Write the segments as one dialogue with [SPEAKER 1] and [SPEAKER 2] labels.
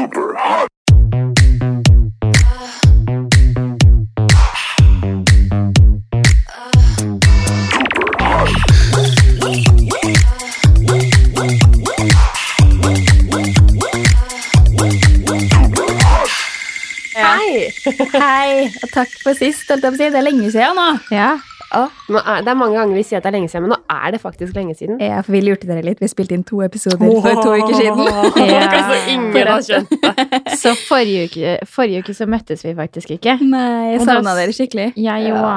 [SPEAKER 1] Hei!
[SPEAKER 2] Hei, og takk for sist. holdt jeg på å si. Det er lenge siden nå.
[SPEAKER 1] Ja. Er, det er mange ganger vi sier at det er lenge siden, men nå er det faktisk lenge siden.
[SPEAKER 2] Ja, for vi lurte dere litt. Vi spilte inn to episoder for to uker siden.
[SPEAKER 1] Ja. Så ingen har skjønt det.
[SPEAKER 3] Så forrige uke, forrige uke så møttes vi faktisk ikke.
[SPEAKER 2] Nei, jeg savna dere skikkelig.
[SPEAKER 3] Ja, jo
[SPEAKER 1] Ja.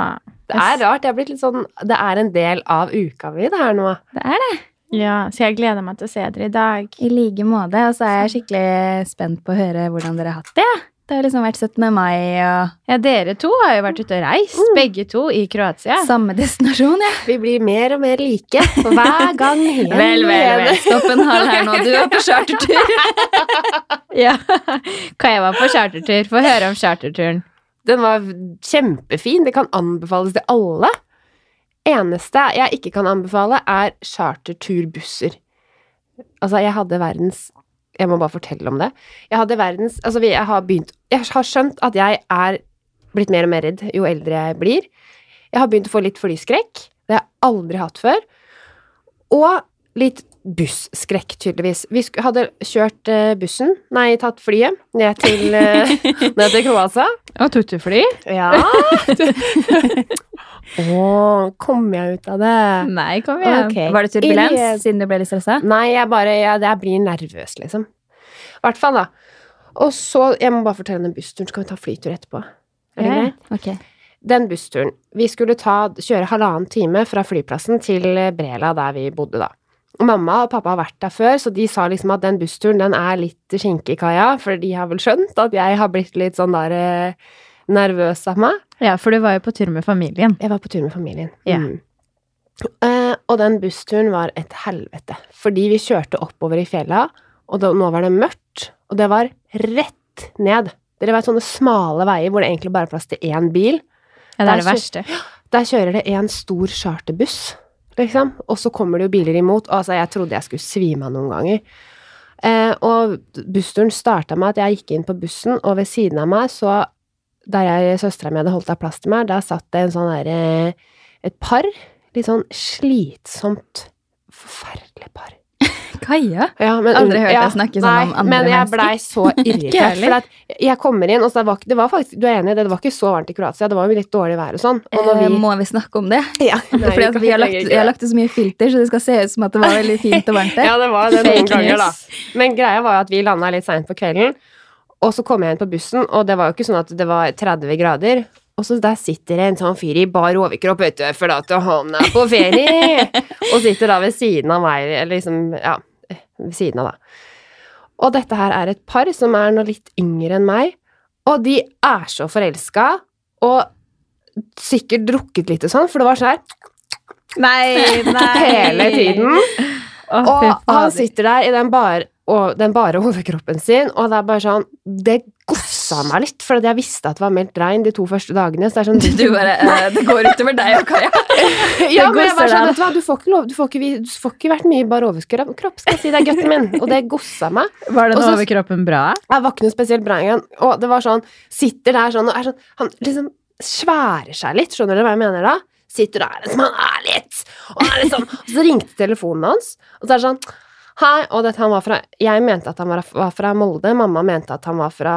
[SPEAKER 1] Det er rart. Det er blitt litt sånn Det er en del av uka vi, det her nå.
[SPEAKER 2] Det er det.
[SPEAKER 3] Ja, så jeg gleder meg til å se dere i dag.
[SPEAKER 2] I like måte. Og så er jeg skikkelig spent på å høre hvordan dere har hatt det. Det har liksom vært 17. mai og
[SPEAKER 3] Ja, dere to har jo vært ute og reist, begge to, i Kroatia.
[SPEAKER 2] samme destinasjon, ja.
[SPEAKER 1] Vi blir mer og mer like hver gang. igjen
[SPEAKER 2] Vel, vel, vel. Stopp en hal her nå. Du er på chartertur.
[SPEAKER 3] Ja. Kaja var på chartertur. Få høre om charterturen.
[SPEAKER 1] Den var kjempefin. Det kan anbefales til alle. Eneste jeg ikke kan anbefale, er charterturbusser. Altså, jeg hadde verdens Jeg må bare fortelle om det. Jeg hadde verdens Altså, jeg har begynt Jeg har skjønt at jeg er blitt mer og mer redd jo eldre jeg blir. Jeg har begynt å få litt flyskrekk. Det har jeg aldri hatt før. Og litt busskrekk, tydeligvis. Vi hadde kjørt eh, bussen, nei, tatt flyet, ned til, eh, ned til Kroatia.
[SPEAKER 3] Og tuttefly?
[SPEAKER 1] Ja. Å, kom jeg ut av det?
[SPEAKER 3] Nei, kom igjen.
[SPEAKER 1] Okay.
[SPEAKER 2] Var det turbulens,
[SPEAKER 1] Inni-
[SPEAKER 2] siden du ble litt stressa?
[SPEAKER 1] Nei, jeg bare jeg, jeg blir nervøs, liksom. I hvert fall, da. Og så Jeg må bare fortelle den bussturen, så kan vi ta flytur etterpå. Er det
[SPEAKER 3] Ja.
[SPEAKER 1] greit?
[SPEAKER 2] Ok.
[SPEAKER 1] Den bussturen Vi skulle ta, kjøre halvannen time fra flyplassen til Brela, der vi bodde, da. Mamma og pappa har vært der før, så de sa liksom at den bussturen den er litt skinke i kaia, for de har vel skjønt at jeg har blitt litt sånn der eh, nervøs av meg.
[SPEAKER 3] Ja, for du var jo på tur med familien.
[SPEAKER 1] Jeg var på tur med familien.
[SPEAKER 3] Ja.
[SPEAKER 1] Mm. Eh, og den bussturen var et helvete. Fordi vi kjørte oppover i fjella, og da, nå var det mørkt, og det var rett ned. Dere vet sånne smale veier hvor det egentlig bare er plass til én bil.
[SPEAKER 3] Ja, det
[SPEAKER 1] Der
[SPEAKER 3] er det
[SPEAKER 1] kjø-
[SPEAKER 3] verste.
[SPEAKER 1] Der kjører det en stor charterbuss, liksom. Og så kommer det jo biler imot. Og altså, jeg trodde jeg skulle svime av noen ganger. Eh, og bussturen starta med at jeg gikk inn på bussen, og ved siden av meg så Der jeg søstera mi hadde holdt av plass til meg, der satt det en sånn derre Et par. Litt sånn slitsomt Forferdelig par.
[SPEAKER 2] Kaja?
[SPEAKER 1] Ja, men,
[SPEAKER 2] Aldri hørt deg snakke sånn
[SPEAKER 1] nei,
[SPEAKER 2] om andre
[SPEAKER 1] Men jeg
[SPEAKER 2] mennesker.
[SPEAKER 1] blei så irritert. for jeg kommer inn, og så det var, det var faktisk Du er enig, det var ikke så varmt i Kroatia. Det var jo litt dårlig vær og sånn. Og når
[SPEAKER 2] Eh, Må vi snakke om det?
[SPEAKER 1] ja, nei,
[SPEAKER 2] Fordi at vi har lagt, jeg har lagt ut så mye filter, så det skal se ut som at det var veldig fint og varmt der.
[SPEAKER 1] Ja, det var det noen ganger, da. Men greia var jo at vi landa litt seint på kvelden, og så kom jeg inn på bussen, og det var jo ikke sånn at det var 30 grader. Og så der sitter det en sånn fyr i bar overkropp, vet du, for at han er på ferie, og sitter da ved siden av meg, eller liksom, ja, ved siden av da. Og dette her er et par som er nå litt yngre enn meg, og de er så forelska, og sikkert drukket litt og sånn, for det var sånn her
[SPEAKER 2] Nei, nei.
[SPEAKER 1] hele tiden.
[SPEAKER 3] Oh,
[SPEAKER 1] Og han sitter der i den bare, og den bare overkroppen sin, og det er bare sånn Det gossa meg litt, for jeg visste at det var meldt regn de to første dagene. Så det er sånn
[SPEAKER 2] Du bare eh, Det går utover deg og Kaja.
[SPEAKER 1] Ja, men jeg var sånn, vet du hva, du får ikke lov Du får ikke, du får ikke vært mye bare bar overkropp, skal jeg si. Det er gutten min. Og det gossa meg.
[SPEAKER 3] Var den overkroppen bra?
[SPEAKER 1] Jeg var ikke noe spesielt bra engang. Og det var sånn Sitter der sånn og er sånn Han liksom sværer seg litt, skjønner du hva jeg mener da? Sitter der som han er litt. Og, er liksom, og så ringte telefonen hans, og så er det sånn Hei, og dette, han var fra, Jeg mente at han var, var fra Molde, mamma mente at han var fra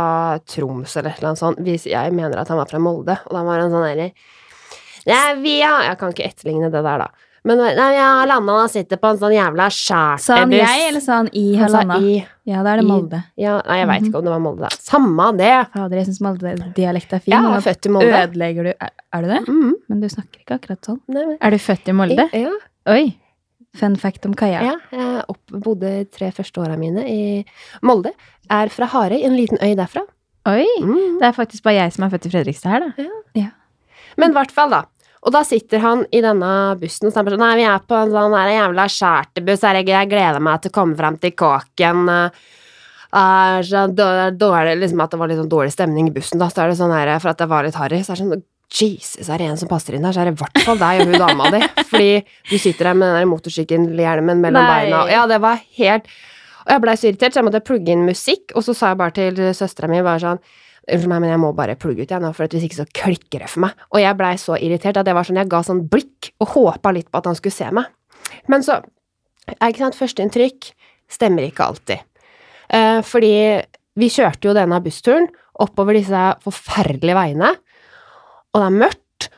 [SPEAKER 1] Troms eller et eller annet sånt. Jeg mener at han var fra Molde, og da var han sånn derre Nei, vi har Jeg kan ikke etterligne det der, da. Men nei, jeg har landa og sitter på en sånn jævla
[SPEAKER 2] Sa han jeg, eller sa han i har
[SPEAKER 1] landa?
[SPEAKER 2] Ja, da er det
[SPEAKER 1] i-
[SPEAKER 2] Molde.
[SPEAKER 1] Ja, nei, jeg veit ikke om det var Molde, da. Samme det.
[SPEAKER 2] Fader, jeg syns Molde-dialekt er fin.
[SPEAKER 1] Jeg er født i Molde.
[SPEAKER 2] Ødelegger du er, er du det?
[SPEAKER 1] Mm.
[SPEAKER 2] Men du snakker ikke akkurat sånn.
[SPEAKER 1] Nei, men,
[SPEAKER 3] Er du født i Molde?
[SPEAKER 1] Ja,
[SPEAKER 3] Oi.
[SPEAKER 2] Fun fact om Kaja.
[SPEAKER 1] ja, jeg opp, bodde tre første åra mine i Molde. Er fra Harøy, en liten øy derfra.
[SPEAKER 3] Oi.
[SPEAKER 1] Mm.
[SPEAKER 3] Det er faktisk bare jeg som er født i Fredrikstad her, da. Ja.
[SPEAKER 1] Men i hvert fall, da. Og da sitter han i denne bussen og sier sånn Nei, vi er på en sånn der jævla charterbuss, jeg gleder meg til å komme fram til kåken. Uh, så dårlig, liksom at det var litt sånn dårlig stemning i bussen, da. Så er det sånn her, for at det var litt harry, så er det sånn Jesus, er det en som passer inn her, så er det i hvert fall deg og hun dama di. Fordi du sitter der med den motorsykkelhjelmen mellom
[SPEAKER 3] Nei.
[SPEAKER 1] beina. Ja, det var helt Og jeg blei så irritert, så jeg måtte plugge inn musikk, og så sa jeg bare til søstera mi bare sånn Unnskyld meg, men jeg må bare plugge ut igjen nå, for hvis ikke så klikker det for meg. Og jeg blei så irritert at det var sånn, jeg ga sånn blikk og håpa litt på at han skulle se meg. Men så er ikke sant, Førsteinntrykk stemmer ikke alltid. Eh, fordi vi kjørte jo denne bussturen oppover disse forferdelige veiene, og det er mørkt.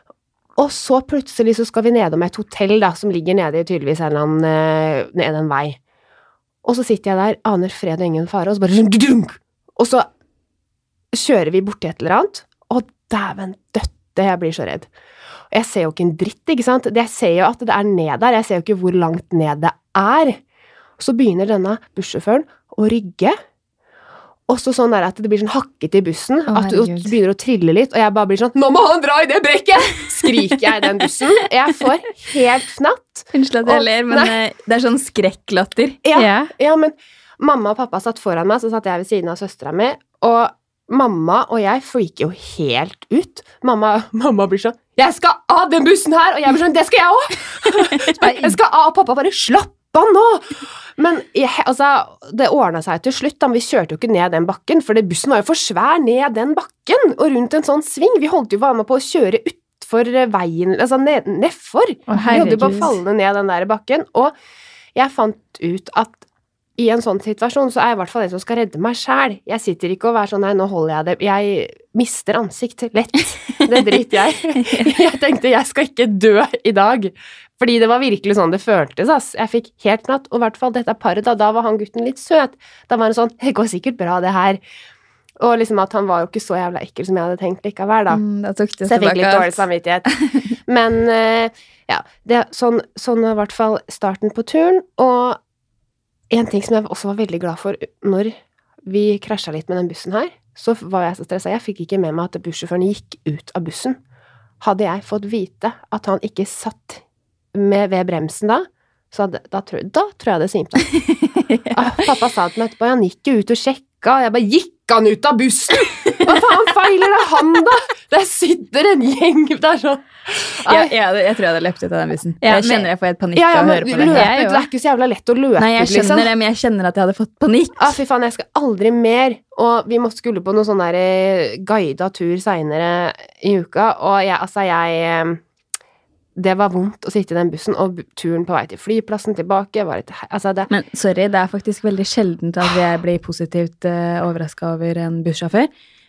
[SPEAKER 1] Og så plutselig så skal vi nedom et hotell da, som ligger nede i tydeligvis en eller annen eh, ned en vei. Og så sitter jeg der, aner fred og ingen fare, og så bare! Og så kjører vi borti et eller annet, og dæven døtte, jeg blir så redd. Og jeg ser jo ikke en dritt, ikke sant. Jeg ser jo at det er ned der, jeg ser jo ikke hvor langt ned det er. Så begynner denne bussjåføren å rygge. Og så sånn der at det blir sånn hakkete i bussen,
[SPEAKER 2] Oh,
[SPEAKER 1] at du begynner å trille litt, og jeg bare blir sånn 'Nå må han dra i det brekket!' skriker jeg i den bussen. Jeg får helt fnatt.
[SPEAKER 2] Unnskyld at jeg ler, men nei. det er sånn skrekklatter.
[SPEAKER 1] Ja,
[SPEAKER 3] yeah.
[SPEAKER 1] ja, men mamma og pappa satt foran meg, så satt jeg ved siden av søstera mi, og mamma og jeg freaker jo helt ut. Mamma, mamma blir sånn 'Jeg skal av den bussen her!' Og jeg blir sånn 'Det skal jeg òg!' jeg skal av, og pappa bare 'Slapp nå!' Men jeg, altså, det ordna seg til slutt. da, men Vi kjørte jo ikke ned den bakken, for bussen var jo for svær ned den bakken, og rundt en sånn sving. Vi holdt jo bare med på å kjøre utfor veien, altså ned, nedfor.
[SPEAKER 3] Ned
[SPEAKER 1] Vi holdt jo på å falle ned den der bakken, og jeg fant ut at i en sånn situasjon så er jeg i hvert fall en som skal redde meg sjæl. Jeg sitter ikke og er sånn nei, nå holder jeg det Jeg mister ansikt lett. Det driter jeg. Jeg tenkte jeg skal ikke dø i dag. Fordi det var virkelig sånn det føltes, ass. Jeg fikk helt natt, og i hvert fall dette paret, da, da var han gutten litt søt. Da var han sånn Det går sikkert bra, det her. Og liksom at han var jo ikke så jævla ekkel som jeg hadde tenkt likevel, da.
[SPEAKER 2] Mm, da tok det
[SPEAKER 1] Så jeg fikk litt dårlig samvittighet. Men eh, ja, det, sånn, sånn var i hvert fall starten på turen. Og en ting som jeg også var veldig glad for når vi krasja litt med den bussen her, så var jeg så stressa. Jeg fikk ikke med meg at bussjåføren gikk ut av bussen. Hadde jeg fått vite at han ikke satt med ved bremsen da, så hadde, da, tror, da tror jeg det svimte av. ja. Pappa sa til meg etterpå han gikk jo ut og sjekka, og jeg bare Gikk han ut av bussen?! Hva faen feiler det han, da?! Der sitter en gjeng Det er sånn
[SPEAKER 2] Jeg, jeg, jeg tror jeg hadde løpt ut av den bussen.
[SPEAKER 3] Ja,
[SPEAKER 2] jeg kjenner jeg får helt panikk
[SPEAKER 1] Ja, ja,
[SPEAKER 2] av å høre på det.
[SPEAKER 3] Jeg
[SPEAKER 1] det er ikke så jævla lett å løpe
[SPEAKER 2] Nei, jeg
[SPEAKER 1] ut, liksom.
[SPEAKER 2] skjønner det, men jeg kjenner at jeg hadde fått panikk.
[SPEAKER 1] Ah, fy faen, jeg skal aldri mer. Og vi måtte skulle på noen sånn der eh, guida tur seinere i uka, og jeg, altså, jeg eh, Det var vondt å sitte i den bussen, og turen på vei til flyplassen tilbake var et Altså, det
[SPEAKER 2] Men sorry, det er faktisk veldig sjeldent at jeg blir positivt uh, overraska over en bussjåfør.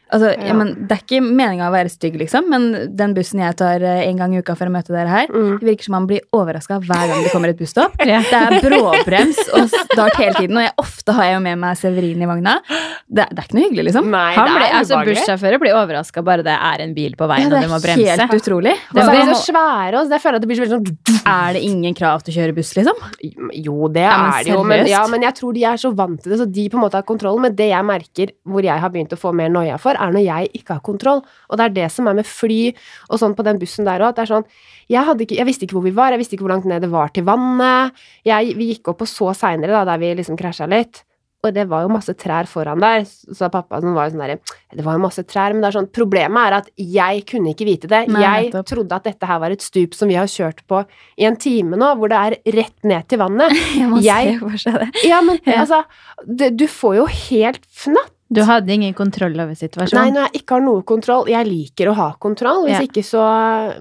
[SPEAKER 2] Altså, ja.
[SPEAKER 1] Ja.
[SPEAKER 2] men Det er ikke meninga å være stygg, liksom, men den bussen jeg tar eh, en gang i uka for å møte dere her,
[SPEAKER 1] mm.
[SPEAKER 2] det virker som man blir overraska hver gang det kommer et busstopp.
[SPEAKER 3] Ja.
[SPEAKER 2] Det er bråbrems og start hele tiden, og jeg, ofte har jeg jo med meg Severin i vogna. Det, det er ikke noe hyggelig, liksom.
[SPEAKER 1] Nei,
[SPEAKER 3] Han
[SPEAKER 1] blir
[SPEAKER 3] ble,
[SPEAKER 1] er
[SPEAKER 3] altså. Bussjåfører blir overraska bare det er en bil på veien
[SPEAKER 2] det
[SPEAKER 3] og du må
[SPEAKER 2] er helt utrolig.
[SPEAKER 1] Er
[SPEAKER 2] Det
[SPEAKER 1] de så svære, og jeg føler at det blir så veldig sånn
[SPEAKER 2] er det ingen krav til å kjøre buss, liksom?
[SPEAKER 1] Jo, det
[SPEAKER 2] Ja,
[SPEAKER 1] er det jo, men, ja, men jeg tror de er så vant til det, så de på en måte har kontroll. Men det jeg merker hvor jeg har begynt å få mer noia for, er når jeg ikke har kontroll. Og det er det som er med fly og sånn på den bussen der òg. Sånn jeg, ikke, jeg visste ikke hvor vi var, jeg visste ikke hvor langt ned det var til vannet. Jeg, vi gikk opp og så seinere, da, der vi liksom krasja litt. Og det var jo masse trær foran der, så pappa som var jo sånn der, Det var jo masse trær, men det er sånn Problemet er at jeg kunne ikke vite det.
[SPEAKER 2] Nei,
[SPEAKER 1] jeg
[SPEAKER 2] nettopp.
[SPEAKER 1] trodde at dette her var et stup som vi har kjørt på i en time nå, hvor det er rett ned til vannet.
[SPEAKER 2] Jeg må
[SPEAKER 1] Jeg-
[SPEAKER 2] se for seg det.
[SPEAKER 1] Ja, men
[SPEAKER 2] Ja.
[SPEAKER 1] altså det, Du får jo helt fnatt.
[SPEAKER 3] Du hadde ingen kontroll over situasjonen?
[SPEAKER 1] Nei, når jeg ikke har noe kontroll Jeg liker å ha kontroll, hvis
[SPEAKER 3] Ja.
[SPEAKER 1] ikke så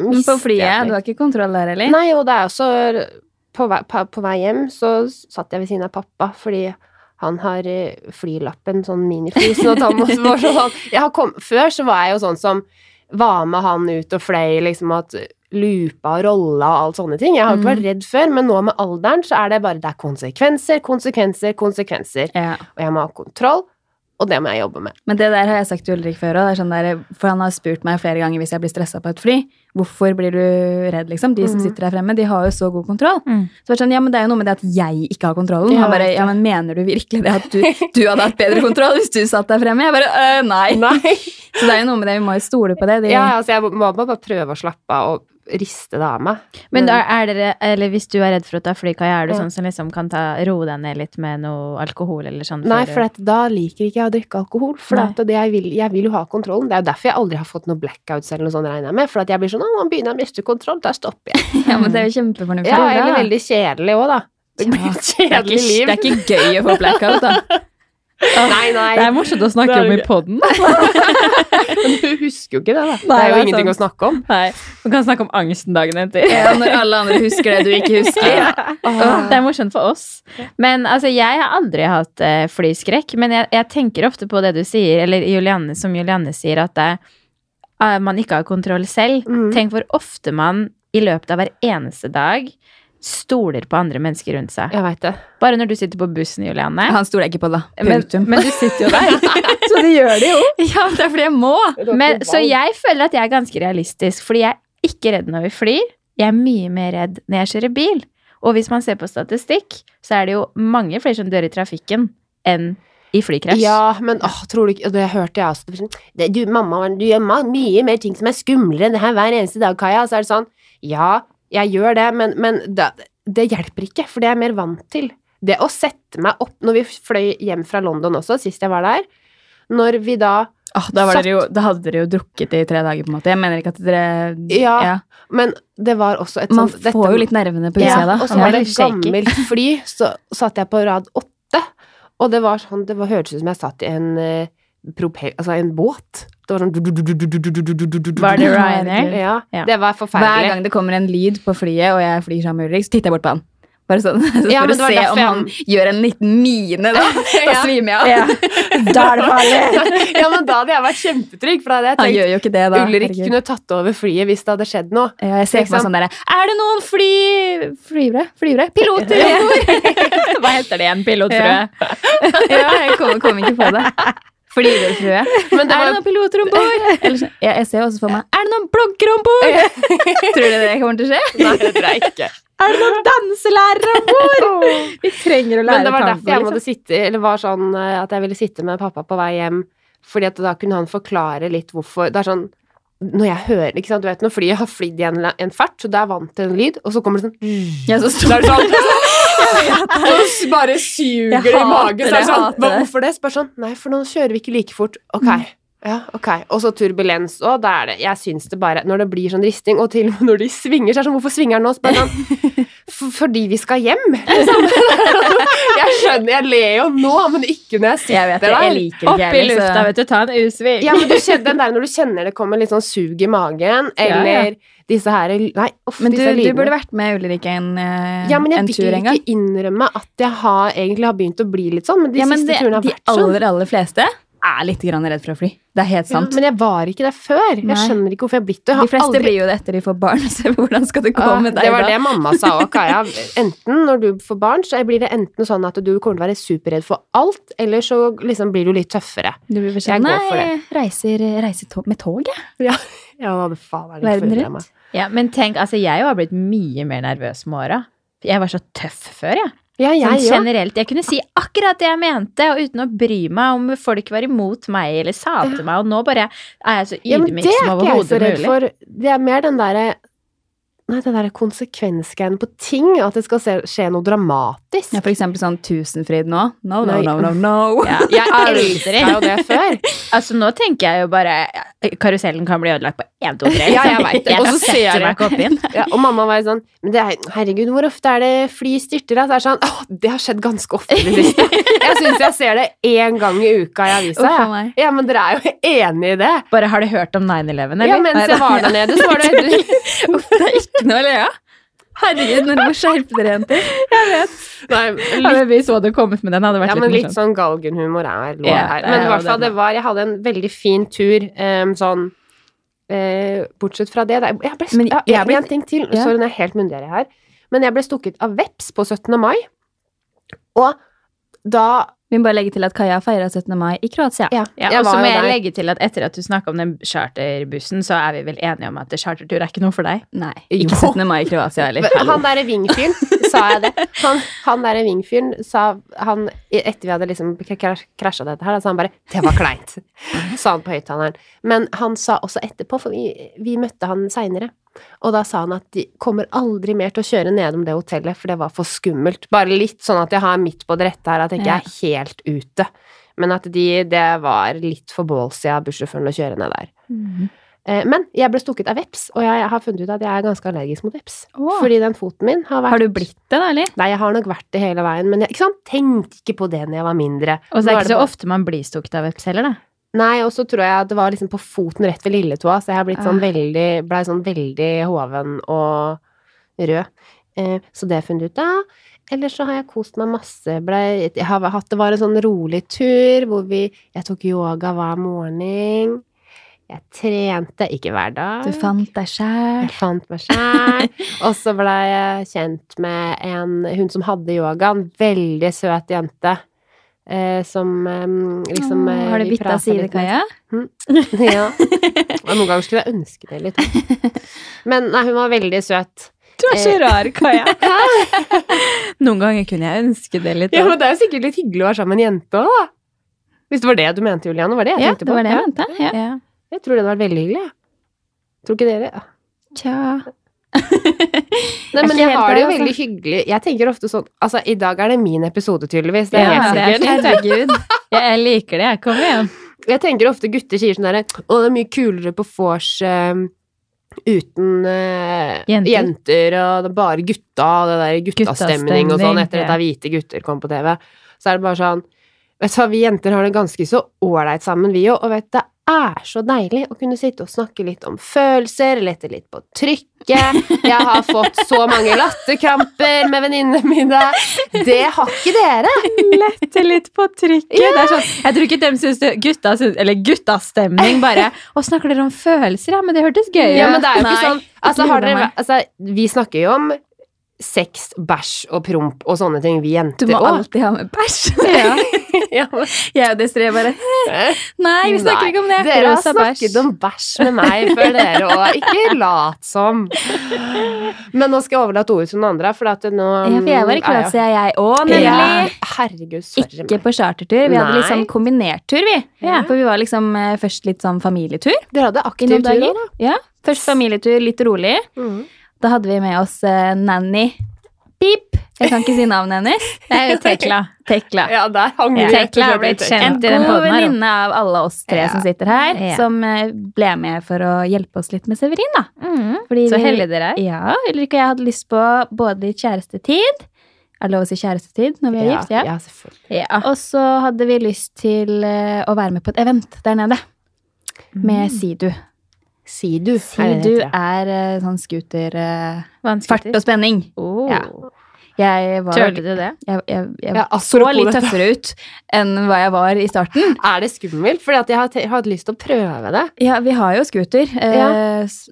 [SPEAKER 2] Men på flyet,
[SPEAKER 1] jeg
[SPEAKER 2] du har ikke kontroll der, eller?
[SPEAKER 1] Nei, og det er også på vei, på, på vei hjem så satt jeg ved siden av pappa, fordi han har eh, flylappen, sånn minifly, så han være sånn jeg har kom, Før så var jeg jo sånn som var med han ut og fløy, liksom at lupa og rolla og alt sånne ting. Jeg har ikke
[SPEAKER 2] Mm.
[SPEAKER 1] vært redd før, men nå med alderen så er det bare det er konsekvenser, konsekvenser, konsekvenser.
[SPEAKER 2] Ja.
[SPEAKER 1] Og jeg må ha kontroll, og det må jeg jobbe med.
[SPEAKER 2] Men det der har jeg sagt til Ulrik før òg. Sånn for han har spurt meg flere ganger hvis jeg blir stressa på et fly. Hvorfor blir du redd, liksom? De som
[SPEAKER 1] Mhm.
[SPEAKER 2] sitter der fremme, de har jo så god kontroll.
[SPEAKER 3] Mm.
[SPEAKER 2] Så det er sånn, ja, men det er jo noe med det at jeg ikke har kontrollen.
[SPEAKER 1] Ja,
[SPEAKER 2] Han bare, ja, men mener du virkelig det at du, du hadde hatt bedre kontroll hvis du satt der fremme? Jeg bare, øh, nei.
[SPEAKER 1] Nei.
[SPEAKER 2] Så det er jo noe med det, vi må jo stole på det. De,
[SPEAKER 1] Ja, altså jeg må bare prøve å slappe av og riste det av meg.
[SPEAKER 3] Men er, er dere, eller hvis du er redd for å ta flykai, er du
[SPEAKER 1] Ja.
[SPEAKER 3] sånn som liksom kan ta, roe deg ned litt med noe alkohol eller sånn?
[SPEAKER 1] Nei, for at da liker ikke jeg å drikke alkohol. For at det jeg, vil, jeg vil jo ha kontrollen. Det er jo derfor jeg aldri har fått noen blackouts eller noe sånt, regner jeg med. For at jeg blir sånn Å, nå begynner jeg å miste kontroll. Da stopper jeg.
[SPEAKER 2] ja, men det er jo kjempefornuftig.
[SPEAKER 1] Ja,
[SPEAKER 2] er
[SPEAKER 1] eller veldig kjedelig òg, da. Det blir et kjedelig liv.
[SPEAKER 2] det er ikke gøy å få blackout, da.
[SPEAKER 1] Nei, nei.
[SPEAKER 3] Det er morsomt å snakke
[SPEAKER 1] er
[SPEAKER 3] om i poden.
[SPEAKER 1] Men du husker jo ikke det, da. Det er jo
[SPEAKER 3] det er
[SPEAKER 1] ingenting å snakke om.
[SPEAKER 3] Nei, Man kan snakke om angsten dagen etter.
[SPEAKER 2] Ja, når alle andre husker det du ikke husker.
[SPEAKER 3] Det er morsomt for oss. Men altså, jeg har aldri hatt uh, flyskrekk. Men jeg, jeg tenker ofte på det du sier, eller Julianne, som Julianne sier, at det, eh, man ikke har kontroll selv.
[SPEAKER 1] Mm.
[SPEAKER 3] Tenk hvor ofte man i løpet av hver eneste dag stoler på andre mennesker rundt seg.
[SPEAKER 1] Jeg vet det.
[SPEAKER 3] Bare når du sitter på bussen, Julianne.
[SPEAKER 2] Han stoler jeg ikke på, da.
[SPEAKER 3] Men, men du sitter jo der. Så du gjør det jo.
[SPEAKER 2] Ja, det er fordi jeg må.
[SPEAKER 3] Men, så jeg føler at jeg er ganske realistisk, fordi jeg er ikke redd når vi flyr. Jeg er mye mer redd når jeg kjører bil. Og hvis man ser på statistikk, så er det jo mange flere som dør i trafikken enn i flykrasj.
[SPEAKER 1] Ja, men åh, tror du ikke det hørte jeg også. Det, du, mamma, du gjør mye mer ting som er skumlere enn det her hver eneste dag, Kaja. Så er det sånn Ja, jeg gjør det, men, men det, det hjelper ikke, for det er jeg mer vant til. Det å sette meg opp Når vi fløy hjem fra London også, sist jeg var der Når vi da
[SPEAKER 2] oh, da, var dere jo, da hadde dere jo drukket i tre dager, på en måte. Jeg mener ikke at dere
[SPEAKER 1] Ja, Men det var også et
[SPEAKER 2] Man
[SPEAKER 1] sånt dette-
[SPEAKER 2] får jo litt nervene på
[SPEAKER 1] Ja,
[SPEAKER 2] utsida da.
[SPEAKER 1] og så var det et gammelt fly, så satt jeg på rad åtte, og det var sånn, det var, hørtes ut som jeg satt i en uh, propel, altså en båt. Det var sånn
[SPEAKER 3] Var det Ryanair?
[SPEAKER 1] Ja.
[SPEAKER 3] ja.
[SPEAKER 1] Det var forferdelig.
[SPEAKER 2] Hver gang det kommer en lyd på flyet, og jeg flyr sammen med Ulrik, så titter jeg bort på han. Bare sånn, så
[SPEAKER 1] ja,
[SPEAKER 2] for å se om han gjør en liten mine, da. Da svimer jeg av.
[SPEAKER 3] Da er det farlig.
[SPEAKER 1] ja, men da hadde jeg vært kjempetrygg. For da hadde jeg tenkt han gjør
[SPEAKER 2] jo ikke det, da.
[SPEAKER 1] Ulrik
[SPEAKER 2] Herregud.
[SPEAKER 1] kunne tatt over flyet hvis det hadde skjedd noe.
[SPEAKER 2] Ja, jeg ser sånn derre Er det noen fly... Flyvere? Flyvere? Piloter!
[SPEAKER 3] Hva heter det igjen? Pilotfrø?
[SPEAKER 2] Ja. ja, jeg kom, kom ikke på det.
[SPEAKER 1] Det
[SPEAKER 2] Er det noen piloter om bord? Ja, jeg ser også for meg Er det noen blogger om bord? Tror du det kommer til å skje?
[SPEAKER 1] Nei, det tror jeg ikke.
[SPEAKER 3] Er det noen danselærere om bord? Vi trenger å lære
[SPEAKER 1] Men det var
[SPEAKER 3] tango,
[SPEAKER 1] derfor jeg
[SPEAKER 3] liksom.
[SPEAKER 1] sitte, eller var sånn eh, at jeg ville sitte med pappa på vei hjem, fordi at da kunne han forklare litt hvorfor. Det er sånn når jeg hører, ikke sant, du vet når flyet har flydd i en, en fart, så det er vant til en lyd, og så kommer det sånn
[SPEAKER 2] Ja, så står
[SPEAKER 1] er det sånn Så bare suger det i magen. Så
[SPEAKER 2] det,
[SPEAKER 1] det
[SPEAKER 2] jeg
[SPEAKER 1] sånn,
[SPEAKER 2] hater det.
[SPEAKER 1] hvorfor det? Spør sånn, nei, for nå kjører vi ikke like fort. Ok. Ja, ok. Og så turbulens òg, da er det Jeg syns det bare Når det blir sånn risting, og til og med når de svinger, så er det sånn Hvorfor svinger den nå? spør sånn Fordi vi skal hjem, liksom. Jeg skjønner, jeg ler jo nå, men ikke når jeg sitter
[SPEAKER 2] Jeg vet det,
[SPEAKER 1] der.
[SPEAKER 2] jeg liker det
[SPEAKER 3] Opp i lufta, vet du. Ta en U-sving.
[SPEAKER 1] Ja, men du kjenner den der når du kjenner det kommer litt sånn sug i magen, eller disse her Nei, uff,
[SPEAKER 2] Men du,
[SPEAKER 1] disse
[SPEAKER 2] du burde vært med Ulrik en, eh,
[SPEAKER 1] ja, men jeg
[SPEAKER 2] en
[SPEAKER 1] vil
[SPEAKER 2] tur en gang.
[SPEAKER 1] ikke innrømme at jeg har, egentlig har begynt å bli litt sånn, men de
[SPEAKER 2] Ja, men
[SPEAKER 1] siste
[SPEAKER 2] det,
[SPEAKER 1] turene har
[SPEAKER 2] de
[SPEAKER 1] vært sånn.
[SPEAKER 2] aller, aller fleste er litt grann redd for å fly. Det er helt
[SPEAKER 1] Ja,
[SPEAKER 2] sant.
[SPEAKER 1] men jeg var ikke det før. Jeg
[SPEAKER 2] Nei.
[SPEAKER 1] skjønner ikke hvorfor jeg har blitt det. Jeg
[SPEAKER 2] de fleste
[SPEAKER 1] aldri-
[SPEAKER 2] blir jo det etter de får barn. Så hvordan skal det gå
[SPEAKER 1] Ah,
[SPEAKER 2] med deg da?
[SPEAKER 1] det var
[SPEAKER 2] da?
[SPEAKER 1] det mamma sa òg, Kaja. Enten når du får barn, så blir det enten sånn at du kommer til å være superredd for alt, eller så liksom blir du litt tøffere.
[SPEAKER 2] Du blir
[SPEAKER 1] Jeg
[SPEAKER 2] sånn
[SPEAKER 1] går for
[SPEAKER 2] Nei, reiser, reiser tog, med tog, jeg.
[SPEAKER 1] Ja, det faen er
[SPEAKER 2] Verden
[SPEAKER 1] forundrer
[SPEAKER 2] rundt.
[SPEAKER 3] Ja, men tenk, altså jeg har blitt mye mer nervøs med åra. Jeg var så tøff før, jeg.
[SPEAKER 1] Ja,
[SPEAKER 3] Sånn
[SPEAKER 1] jeg sånn
[SPEAKER 3] generelt. Jeg kunne si akkurat det jeg mente, og uten å bry meg om folk var imot meg eller sa til meg, og nå bare er jeg så
[SPEAKER 1] Ja, men
[SPEAKER 3] mulig.
[SPEAKER 1] det er ikke jeg så redd for. Det er mer den derre Nei, den derre konsekvensgreien på ting. At det skal skje noe dramatisk.
[SPEAKER 2] Ja, for eksempel sånn Tusenfryd nå. No, no, no, no, no.
[SPEAKER 3] Ja,
[SPEAKER 1] Jeg
[SPEAKER 3] aldri.
[SPEAKER 1] jo det før.
[SPEAKER 3] Altså, nå tenker jeg jo bare Karusellen kan bli ødelagt på 1, 2, 3.
[SPEAKER 1] Ja, jeg vet det. Og så ser jeg-
[SPEAKER 3] meg ikke opp inn.
[SPEAKER 1] Ja, og mamma var jo sånn Men det er, herregud, hvor ofte er det fly styrter? da?» Så er det sånn Å, det har skjedd ganske ofte i det siste. Jeg syns jeg ser det én gang i uka i avisa.
[SPEAKER 2] Uff
[SPEAKER 1] Ja. ja, men dere er jo enig i det.
[SPEAKER 3] Bare har du hørt om 9-11, eller?
[SPEAKER 1] Ja, mens jeg var der nede, så var det
[SPEAKER 2] Uff, det er ikke noe ler jeg. Herregud, dere må skjerpe dere, jenter.
[SPEAKER 1] Nei,
[SPEAKER 3] Ja,
[SPEAKER 1] litt,
[SPEAKER 3] ja, hvis du hadde kommet med den, hadde det vært
[SPEAKER 1] ja, men
[SPEAKER 3] litt
[SPEAKER 1] litt sånn galgenhumor er lov
[SPEAKER 3] Ja,
[SPEAKER 1] her. Men i hvert fall,
[SPEAKER 3] det,
[SPEAKER 1] det var Jeg hadde en veldig fin tur, um, sånn uh, Bortsett fra det, det Jeg ble,
[SPEAKER 2] Men
[SPEAKER 1] jeg,
[SPEAKER 2] jeg ble-
[SPEAKER 1] en ting til.
[SPEAKER 2] Ja.
[SPEAKER 1] Sorry, nå er jeg helt myndigere her. Men jeg ble stukket av veps på 17. mai. Og da
[SPEAKER 2] Vi må bare legge til at Kaja feira 17. mai i Kroatia.
[SPEAKER 1] Ja,
[SPEAKER 3] Ja, og så må jeg
[SPEAKER 1] der.
[SPEAKER 3] legge til at etter at du snakka om den charterbussen, så er vi vel enige om at chartertur er ikke noe for deg?
[SPEAKER 2] Nei,
[SPEAKER 1] Jo.
[SPEAKER 2] ikke 17. mai i Kroatia heller.
[SPEAKER 1] Han derre Ving-fyren, sa jeg det? Han, han derre Ving-fyren sa han Etter vi hadde liksom krasja dette her, da sa han bare 'Det var kleint', sa han på høyttaleren. Men han sa også etterpå, for vi, vi møtte han seinere, og da sa han at de kommer aldri mer til å kjøre nedom det hotellet, for det var for skummelt. Bare litt sånn at jeg har midt på det rette her, at jeg ikke er helt ute. Men at de, det var litt for ballsy av bussjåføren å kjøre ned der.
[SPEAKER 2] Mhm.
[SPEAKER 1] Eh, Men jeg ble stukket av veps, og jeg har funnet ut at jeg er ganske allergisk mot veps.
[SPEAKER 2] Oh.
[SPEAKER 1] Fordi den foten min har vært
[SPEAKER 2] Har du blitt det, da, eller?
[SPEAKER 1] Nei, jeg har nok vært det hele veien, men jeg ikke sant? tenkte ikke på det når jeg var mindre.
[SPEAKER 3] Og så er det ikke så ofte man blir stukket av veps heller, da.
[SPEAKER 1] Nei, og så tror jeg at det var liksom på foten rett ved lilletåa, så jeg har blitt sånn
[SPEAKER 2] Ah.
[SPEAKER 1] veldig, blei sånn veldig hoven og rød. Eh, så det har jeg funnet ut av. Ellers så har jeg kost meg masse. Ble, jeg har hatt, det var en sånn rolig tur hvor vi Jeg tok yoga hver morgen. Jeg trente, ikke hver dag.
[SPEAKER 2] Du fant deg sjæl.
[SPEAKER 1] Jeg fant meg sjæl. og så ble jeg kjent med en hun som hadde yoga, en veldig søt jente. Eh, som eh, liksom eh,
[SPEAKER 2] Har du
[SPEAKER 1] vi
[SPEAKER 2] bytta
[SPEAKER 1] pratet
[SPEAKER 2] side,
[SPEAKER 1] litt med.
[SPEAKER 2] Kaja?
[SPEAKER 1] Ja. Og noen ganger skulle jeg ønske det litt. Men nei, hun var veldig søt.
[SPEAKER 3] Du er så rar, Kaja. Noen ganger kunne jeg ønske det litt.
[SPEAKER 1] Ja, men det er jo sikkert litt hyggelig å være sammen med en jente òg, da. Hvis det var det du mente, Juliane. Var det jeg
[SPEAKER 2] Ja,
[SPEAKER 1] tenkte
[SPEAKER 2] det var det jeg mente. Ja.
[SPEAKER 3] Ja.
[SPEAKER 1] Jeg tror det hadde vært veldig hyggelig. jeg. Tror ikke dere?
[SPEAKER 2] Tja.
[SPEAKER 1] Nei, men jeg har det jo
[SPEAKER 2] altså.
[SPEAKER 1] veldig hyggelig. Jeg tenker ofte sånn Altså, i dag er det min episode, tydeligvis. Det er
[SPEAKER 3] Ja,
[SPEAKER 1] helt
[SPEAKER 3] er
[SPEAKER 1] sikkert.
[SPEAKER 2] Herregud.
[SPEAKER 3] Jeg liker det. Kommer igjen.
[SPEAKER 1] Jeg tenker ofte gutter sier sånn derre Å, det er mye kulere på vors uh, uten uh,
[SPEAKER 3] Jenter.
[SPEAKER 1] jenter. og det er bare gutta, og det der guttastemning og sånn, etter at det er hvite gutter kom på TV. Så er det bare sånn Vet du hva, vi jenter har det ganske så ålreit sammen, vi òg, og vet det er så deilig å kunne sitte og snakke litt om følelser, lette litt på trykket. Jeg har fått så mange latterkramper med venninnene mine. Det har ikke dere.
[SPEAKER 3] Lette litt på trykket. Det er sånn, jeg tror ikke de syns gutta syns, Eller guttastemning, bare. Og snakker dere om følelser? Ja, men det hørtes gøy ut.
[SPEAKER 1] Ja, men det er jo ikke sånn altså, har dere, altså, Vi snakker jo om sex, bæsj og promp og sånne ting, vi
[SPEAKER 2] Du må
[SPEAKER 1] også.
[SPEAKER 2] alltid ha med bæsj.
[SPEAKER 1] Ja. Ja,
[SPEAKER 2] Jeg og Desiree bare Nei, vi snakker
[SPEAKER 1] Nei,
[SPEAKER 2] ikke om det.
[SPEAKER 1] Dere har
[SPEAKER 2] bæsj.
[SPEAKER 1] snakket om bæsj med meg før dere òg. Ikke lat som. Men nå skal jeg overlate ordet til noen andre, for at nå
[SPEAKER 2] Ja, for jeg var i
[SPEAKER 1] klasse,
[SPEAKER 2] Kroatia, jeg òg,
[SPEAKER 1] Ja.
[SPEAKER 2] nemlig.
[SPEAKER 1] Herregud, sorry.
[SPEAKER 2] Ikke på chartertur. Vi hadde
[SPEAKER 1] Nei.
[SPEAKER 2] liksom kombinertur, vi.
[SPEAKER 3] Ja.
[SPEAKER 2] For vi var liksom eh, først litt sånn familietur.
[SPEAKER 1] Dere hadde aktiv tur òg, da.
[SPEAKER 2] Ja, Først familietur, litt rolig.
[SPEAKER 1] Mhm.
[SPEAKER 2] Da hadde vi med oss eh, nanny Pip. Jeg kan ikke si navnet hennes.
[SPEAKER 3] Det er jo Tekla.
[SPEAKER 2] Tekla.
[SPEAKER 1] Ja, der hang
[SPEAKER 3] Ja.
[SPEAKER 1] vi
[SPEAKER 3] Tekla har blitt kjent.
[SPEAKER 2] En
[SPEAKER 3] i den
[SPEAKER 2] god
[SPEAKER 3] podden her, god
[SPEAKER 2] venninne av alle oss tre
[SPEAKER 1] Ja.
[SPEAKER 2] som sitter her,
[SPEAKER 3] Ja.
[SPEAKER 2] som eh, ble med for å hjelpe oss litt med Severin, da.
[SPEAKER 3] Mm.
[SPEAKER 2] Fordi
[SPEAKER 3] Så heldige dere er.
[SPEAKER 2] Ja, Ulrik og jeg hadde lyst på både litt kjærestetid Er det lov å si kjærestetid når vi er
[SPEAKER 1] Ja,
[SPEAKER 2] gift? Ja.
[SPEAKER 1] ja, selvfølgelig.
[SPEAKER 3] Ja.
[SPEAKER 2] Og så hadde vi lyst til eh, å være med på et event der nede med Sidu.
[SPEAKER 1] Sidu. er
[SPEAKER 2] Sidu
[SPEAKER 1] det
[SPEAKER 2] er eh, sånn scooter eh, Fart og spenning.
[SPEAKER 3] Oh.
[SPEAKER 2] Ja. Jeg var
[SPEAKER 3] Tølte du det?
[SPEAKER 2] Jeg, jeg, jeg
[SPEAKER 1] Ja,
[SPEAKER 2] så litt tøffere ut enn hva jeg var i starten.
[SPEAKER 1] Er det skummelt? Fordi jeg har hatt lyst til å prøve det.
[SPEAKER 2] Ja, vi har jo scooter, eh,
[SPEAKER 1] Ja.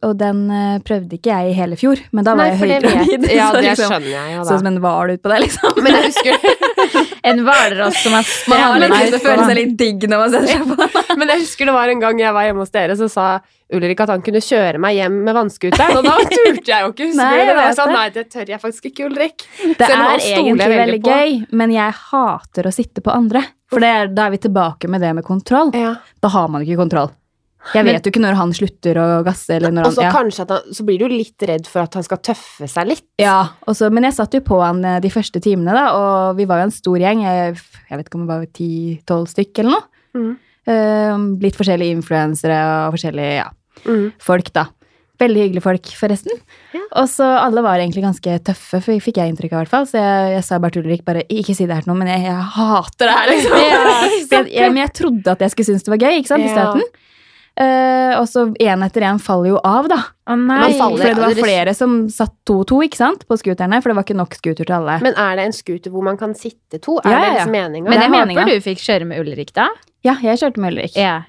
[SPEAKER 2] og den prøvde ikke jeg i hele fjor. Men da var
[SPEAKER 1] Nei,
[SPEAKER 2] jeg
[SPEAKER 1] for
[SPEAKER 2] høygravid.
[SPEAKER 1] Ja,
[SPEAKER 2] så
[SPEAKER 1] det
[SPEAKER 2] liksom,
[SPEAKER 1] skjønner jeg Ja,
[SPEAKER 2] Sånn som en hval utpå der, liksom.
[SPEAKER 1] Men jeg husker
[SPEAKER 3] En hvalross som har
[SPEAKER 2] Man har lyst til å føle seg litt digg når man setter seg på.
[SPEAKER 1] Men jeg husker det var en gang jeg var hjemme hos dere, så sa Ulrik at han kunne kjøre meg hjem med vannskuteren, og da turte jeg jo ikke.
[SPEAKER 2] Nei, jeg
[SPEAKER 1] det? sa nei, det tør jeg faktisk ikke, Ulrik.
[SPEAKER 2] Det er egentlig
[SPEAKER 1] veldig på.
[SPEAKER 2] gøy, men jeg hater å sitte på andre. For det er, da er vi tilbake med det med kontroll.
[SPEAKER 1] Ja.
[SPEAKER 2] Da har man ikke kontroll. Jeg
[SPEAKER 3] Men-
[SPEAKER 2] vet jo ikke når han slutter å gasse, eller når
[SPEAKER 1] Og
[SPEAKER 2] han
[SPEAKER 1] så
[SPEAKER 2] ja.
[SPEAKER 1] kanskje han, så blir du litt redd for at han skal tøffe seg litt.
[SPEAKER 2] Ja, og så- men jeg satt jo på han eh, de første timene, da, og vi var jo en stor gjeng. Jeg, jeg vet ikke om det var ti-tolv stykk eller noe.
[SPEAKER 1] Mm.
[SPEAKER 2] Uh, litt forskjellige influensere og forskjellige ja,
[SPEAKER 1] Mm.
[SPEAKER 2] folk, da. Veldig hyggelige folk, forresten.
[SPEAKER 1] Ja.
[SPEAKER 2] Og så alle var egentlig ganske tøffe, for fikk jeg inntrykk av, i hvert fall. Så jeg, jeg sa bare til Ulrik bare ikke si det her til noen, men jeg, jeg hater det her, liksom. Ja, jeg, jeg, men jeg trodde at jeg skulle synes det var gøy, ikke sant, i
[SPEAKER 1] Ja.
[SPEAKER 2] starten. Eh, og så én etter én faller jo av, da.
[SPEAKER 3] Å nei.
[SPEAKER 1] Man faller-
[SPEAKER 2] Fordi det var flere som satt to og to, ikke sant, på scooterne, for det var ikke nok scooter til alle.
[SPEAKER 1] Men er det en scooter hvor man kan sitte to? Er
[SPEAKER 2] Ja,
[SPEAKER 1] det
[SPEAKER 2] ja,
[SPEAKER 1] liksom meninga?
[SPEAKER 3] Men
[SPEAKER 2] det
[SPEAKER 3] jeg
[SPEAKER 2] er
[SPEAKER 3] håper du fikk kjøre med Ulrik, da.
[SPEAKER 2] Ja, jeg kjørte med Ulrik.
[SPEAKER 3] Ja.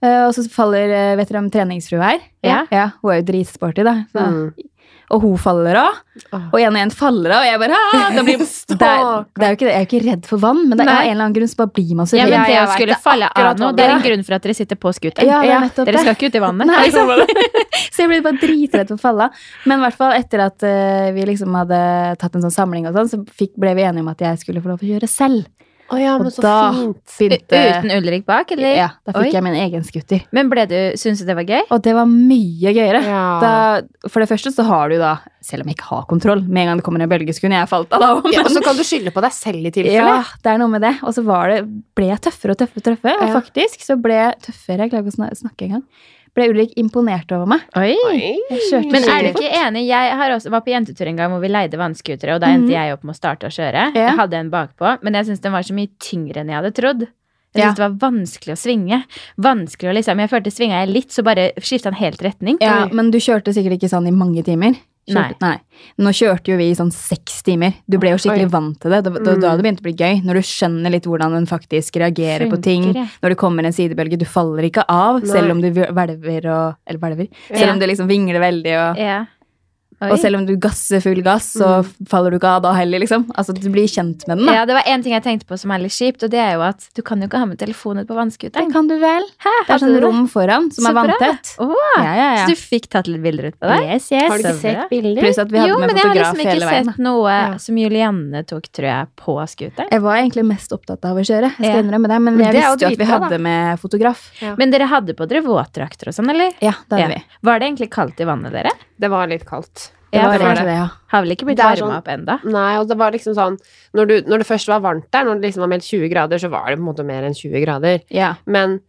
[SPEAKER 2] Eh, og så faller eh, vet dere om treningsfrue her.
[SPEAKER 3] Ja.
[SPEAKER 2] Hun er jo dritsporty, da. Så.
[SPEAKER 1] Mm.
[SPEAKER 2] Og hun faller av, og en og en faller av, og jeg bare det, blir, det, er, det er jo ikke. Jeg er jo ikke redd for vann, men det er
[SPEAKER 3] Nei.
[SPEAKER 2] en eller annen grunn så bare blir man så
[SPEAKER 3] ja, men det å skulle falle av nå, det er en grunn for at dere sitter på scooteren.
[SPEAKER 2] Ja,
[SPEAKER 1] Ja,
[SPEAKER 3] Dere skal ikke ut i vannet.
[SPEAKER 2] Nei,
[SPEAKER 3] så,
[SPEAKER 2] så jeg ble bare dritredd for å falle av. Men i hvert fall etter at uh, vi liksom hadde tatt en sånn samling, og sånn, så fikk, ble vi enige om at jeg skulle få lov til å kjøre selv.
[SPEAKER 1] Å ja, men
[SPEAKER 2] Og
[SPEAKER 1] så
[SPEAKER 2] da-
[SPEAKER 1] fint.
[SPEAKER 2] Begynte,
[SPEAKER 3] Uten Ulrik bak, eller?
[SPEAKER 2] ja, da fikk
[SPEAKER 3] Oi.
[SPEAKER 2] jeg min egen scooter.
[SPEAKER 3] Men ble du, syntes du det var gøy?
[SPEAKER 2] Og det var mye gøyere.
[SPEAKER 1] Ja.
[SPEAKER 2] Da, for det første så har du da, selv om jeg ikke har kontroll, med en gang det kommer en bølge, så kunne jeg falt av da.
[SPEAKER 1] ja, og så kan du skylde på deg selv i tilfelle.
[SPEAKER 2] Ja, det er noe med det. Og så var det, ble jeg tøffere og tøffere og tøffere. Og faktisk så ble jeg tøffere. Jeg klarer ikke å sna- snakke engang. Ble Ulrik imponert over meg.
[SPEAKER 3] Oi. Men er du ikke enig? Jeg har også, var på jentetur en gang hvor vi leide vannskutere, og da endte jeg opp med å starte å kjøre.
[SPEAKER 2] Ja.
[SPEAKER 3] Jeg hadde en bakpå, men jeg syntes den var så mye tyngre enn jeg hadde trodd. Jeg
[SPEAKER 2] Ja.
[SPEAKER 3] syntes det var vanskelig å svinge. Vanskelig å liksom, Jeg følte svinga jeg litt, så bare skifta den helt retning.
[SPEAKER 2] Ja, men du kjørte sikkert ikke sånn i mange timer.
[SPEAKER 3] Nei.
[SPEAKER 2] Kjørte, nei. Nå kjørte jo vi i sånn seks timer. Du ble jo skikkelig
[SPEAKER 1] Oi.
[SPEAKER 2] vant til det. Da, da, da det begynte å bli gøy. Når du skjønner litt hvordan den faktisk reagerer på ting.
[SPEAKER 3] Funker, ja.
[SPEAKER 2] Når det kommer en sidebølge. Du faller ikke av,
[SPEAKER 1] Nei.
[SPEAKER 2] selv om du hvelver og Eller hvelver.
[SPEAKER 3] Ja.
[SPEAKER 2] Selv om du liksom vingler veldig og
[SPEAKER 3] Ja. Oi.
[SPEAKER 2] Og selv om du gasser full gass, så faller du ikke av da heller, liksom. Altså, du blir kjent med den, da.
[SPEAKER 3] Ja, det var en ting jeg tenkte på som er litt kjipt, og det er jo at du kan jo ikke ha med telefonen ut på
[SPEAKER 2] Det
[SPEAKER 3] vannskuteren.
[SPEAKER 2] kan du vel.
[SPEAKER 3] Hæ,
[SPEAKER 2] Det er sånn rom foran som
[SPEAKER 3] Så
[SPEAKER 2] er
[SPEAKER 3] bra.
[SPEAKER 2] vanntett.
[SPEAKER 3] Åh,
[SPEAKER 2] Ja, ja, ja.
[SPEAKER 3] Så du fikk tatt litt bilder ut på det?
[SPEAKER 2] Yes, yes.
[SPEAKER 1] Har du ikke
[SPEAKER 3] Så
[SPEAKER 1] sett bilder?
[SPEAKER 2] Pluss at vi hadde
[SPEAKER 3] jo,
[SPEAKER 2] med
[SPEAKER 3] men jeg har
[SPEAKER 2] fotograf
[SPEAKER 3] liksom ikke
[SPEAKER 2] hele veien.
[SPEAKER 3] sett noe
[SPEAKER 1] Ja.
[SPEAKER 3] som Julianne tok, tror jeg, på scooteren.
[SPEAKER 2] Jeg var egentlig mest opptatt av å kjøre, jeg skal
[SPEAKER 3] Ja.
[SPEAKER 2] innrømme det, men,
[SPEAKER 1] Men
[SPEAKER 2] jeg
[SPEAKER 1] det er jo
[SPEAKER 2] visste jo at vi
[SPEAKER 1] dritbra,
[SPEAKER 2] hadde med fotograf.
[SPEAKER 3] Men dere hadde på dere våtdrakter og sånn, eller?
[SPEAKER 2] Ja, det hadde
[SPEAKER 3] Ja.
[SPEAKER 2] vi.
[SPEAKER 3] Var det egentlig kaldt i vannet, dere?
[SPEAKER 1] Det var litt kaldt.
[SPEAKER 2] Det var
[SPEAKER 3] det
[SPEAKER 2] det, ja.
[SPEAKER 3] Har vel ikke blitt varma
[SPEAKER 1] sånn-
[SPEAKER 3] opp enda?
[SPEAKER 1] Nei, og det var liksom sånn Når, du, når det først var varmt der, når det liksom var meldt 20 grader, så var det på en måte mer enn 20 grader.
[SPEAKER 2] ja.
[SPEAKER 1] Men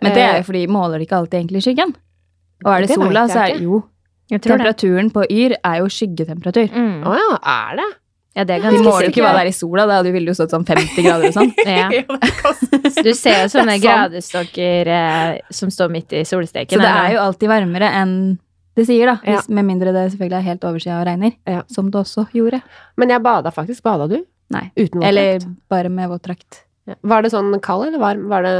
[SPEAKER 2] Men det er
[SPEAKER 1] eh,
[SPEAKER 2] jo fordi måler det ikke alltid egentlig skyggen. Og er det,
[SPEAKER 1] Det
[SPEAKER 2] sola, så er
[SPEAKER 1] det
[SPEAKER 2] jo. Temperaturen på Yr er jo skyggetemperatur.
[SPEAKER 3] Mm.
[SPEAKER 1] oh, ja, er det?
[SPEAKER 3] Ja, det er ganske De
[SPEAKER 2] måler jo ikke hva
[SPEAKER 3] sikkert.
[SPEAKER 2] det er i sola, da jo ville jo stått sånn 50 grader og sånn.
[SPEAKER 3] Ja. Du ser jo sånne gradestokker eh, som står midt i solsteken.
[SPEAKER 2] Så det er jo alltid varmere enn det sier, da.
[SPEAKER 1] Ja.
[SPEAKER 2] Hvis, med mindre det selvfølgelig er helt oversida og regner.
[SPEAKER 1] Ja.
[SPEAKER 2] Som det også gjorde.
[SPEAKER 1] Men jeg bada faktisk. Bada du?
[SPEAKER 2] Nei.
[SPEAKER 1] Uten
[SPEAKER 2] Eller bare med våtdrakt.
[SPEAKER 1] Ja. Var det sånn kald eller varm? Var det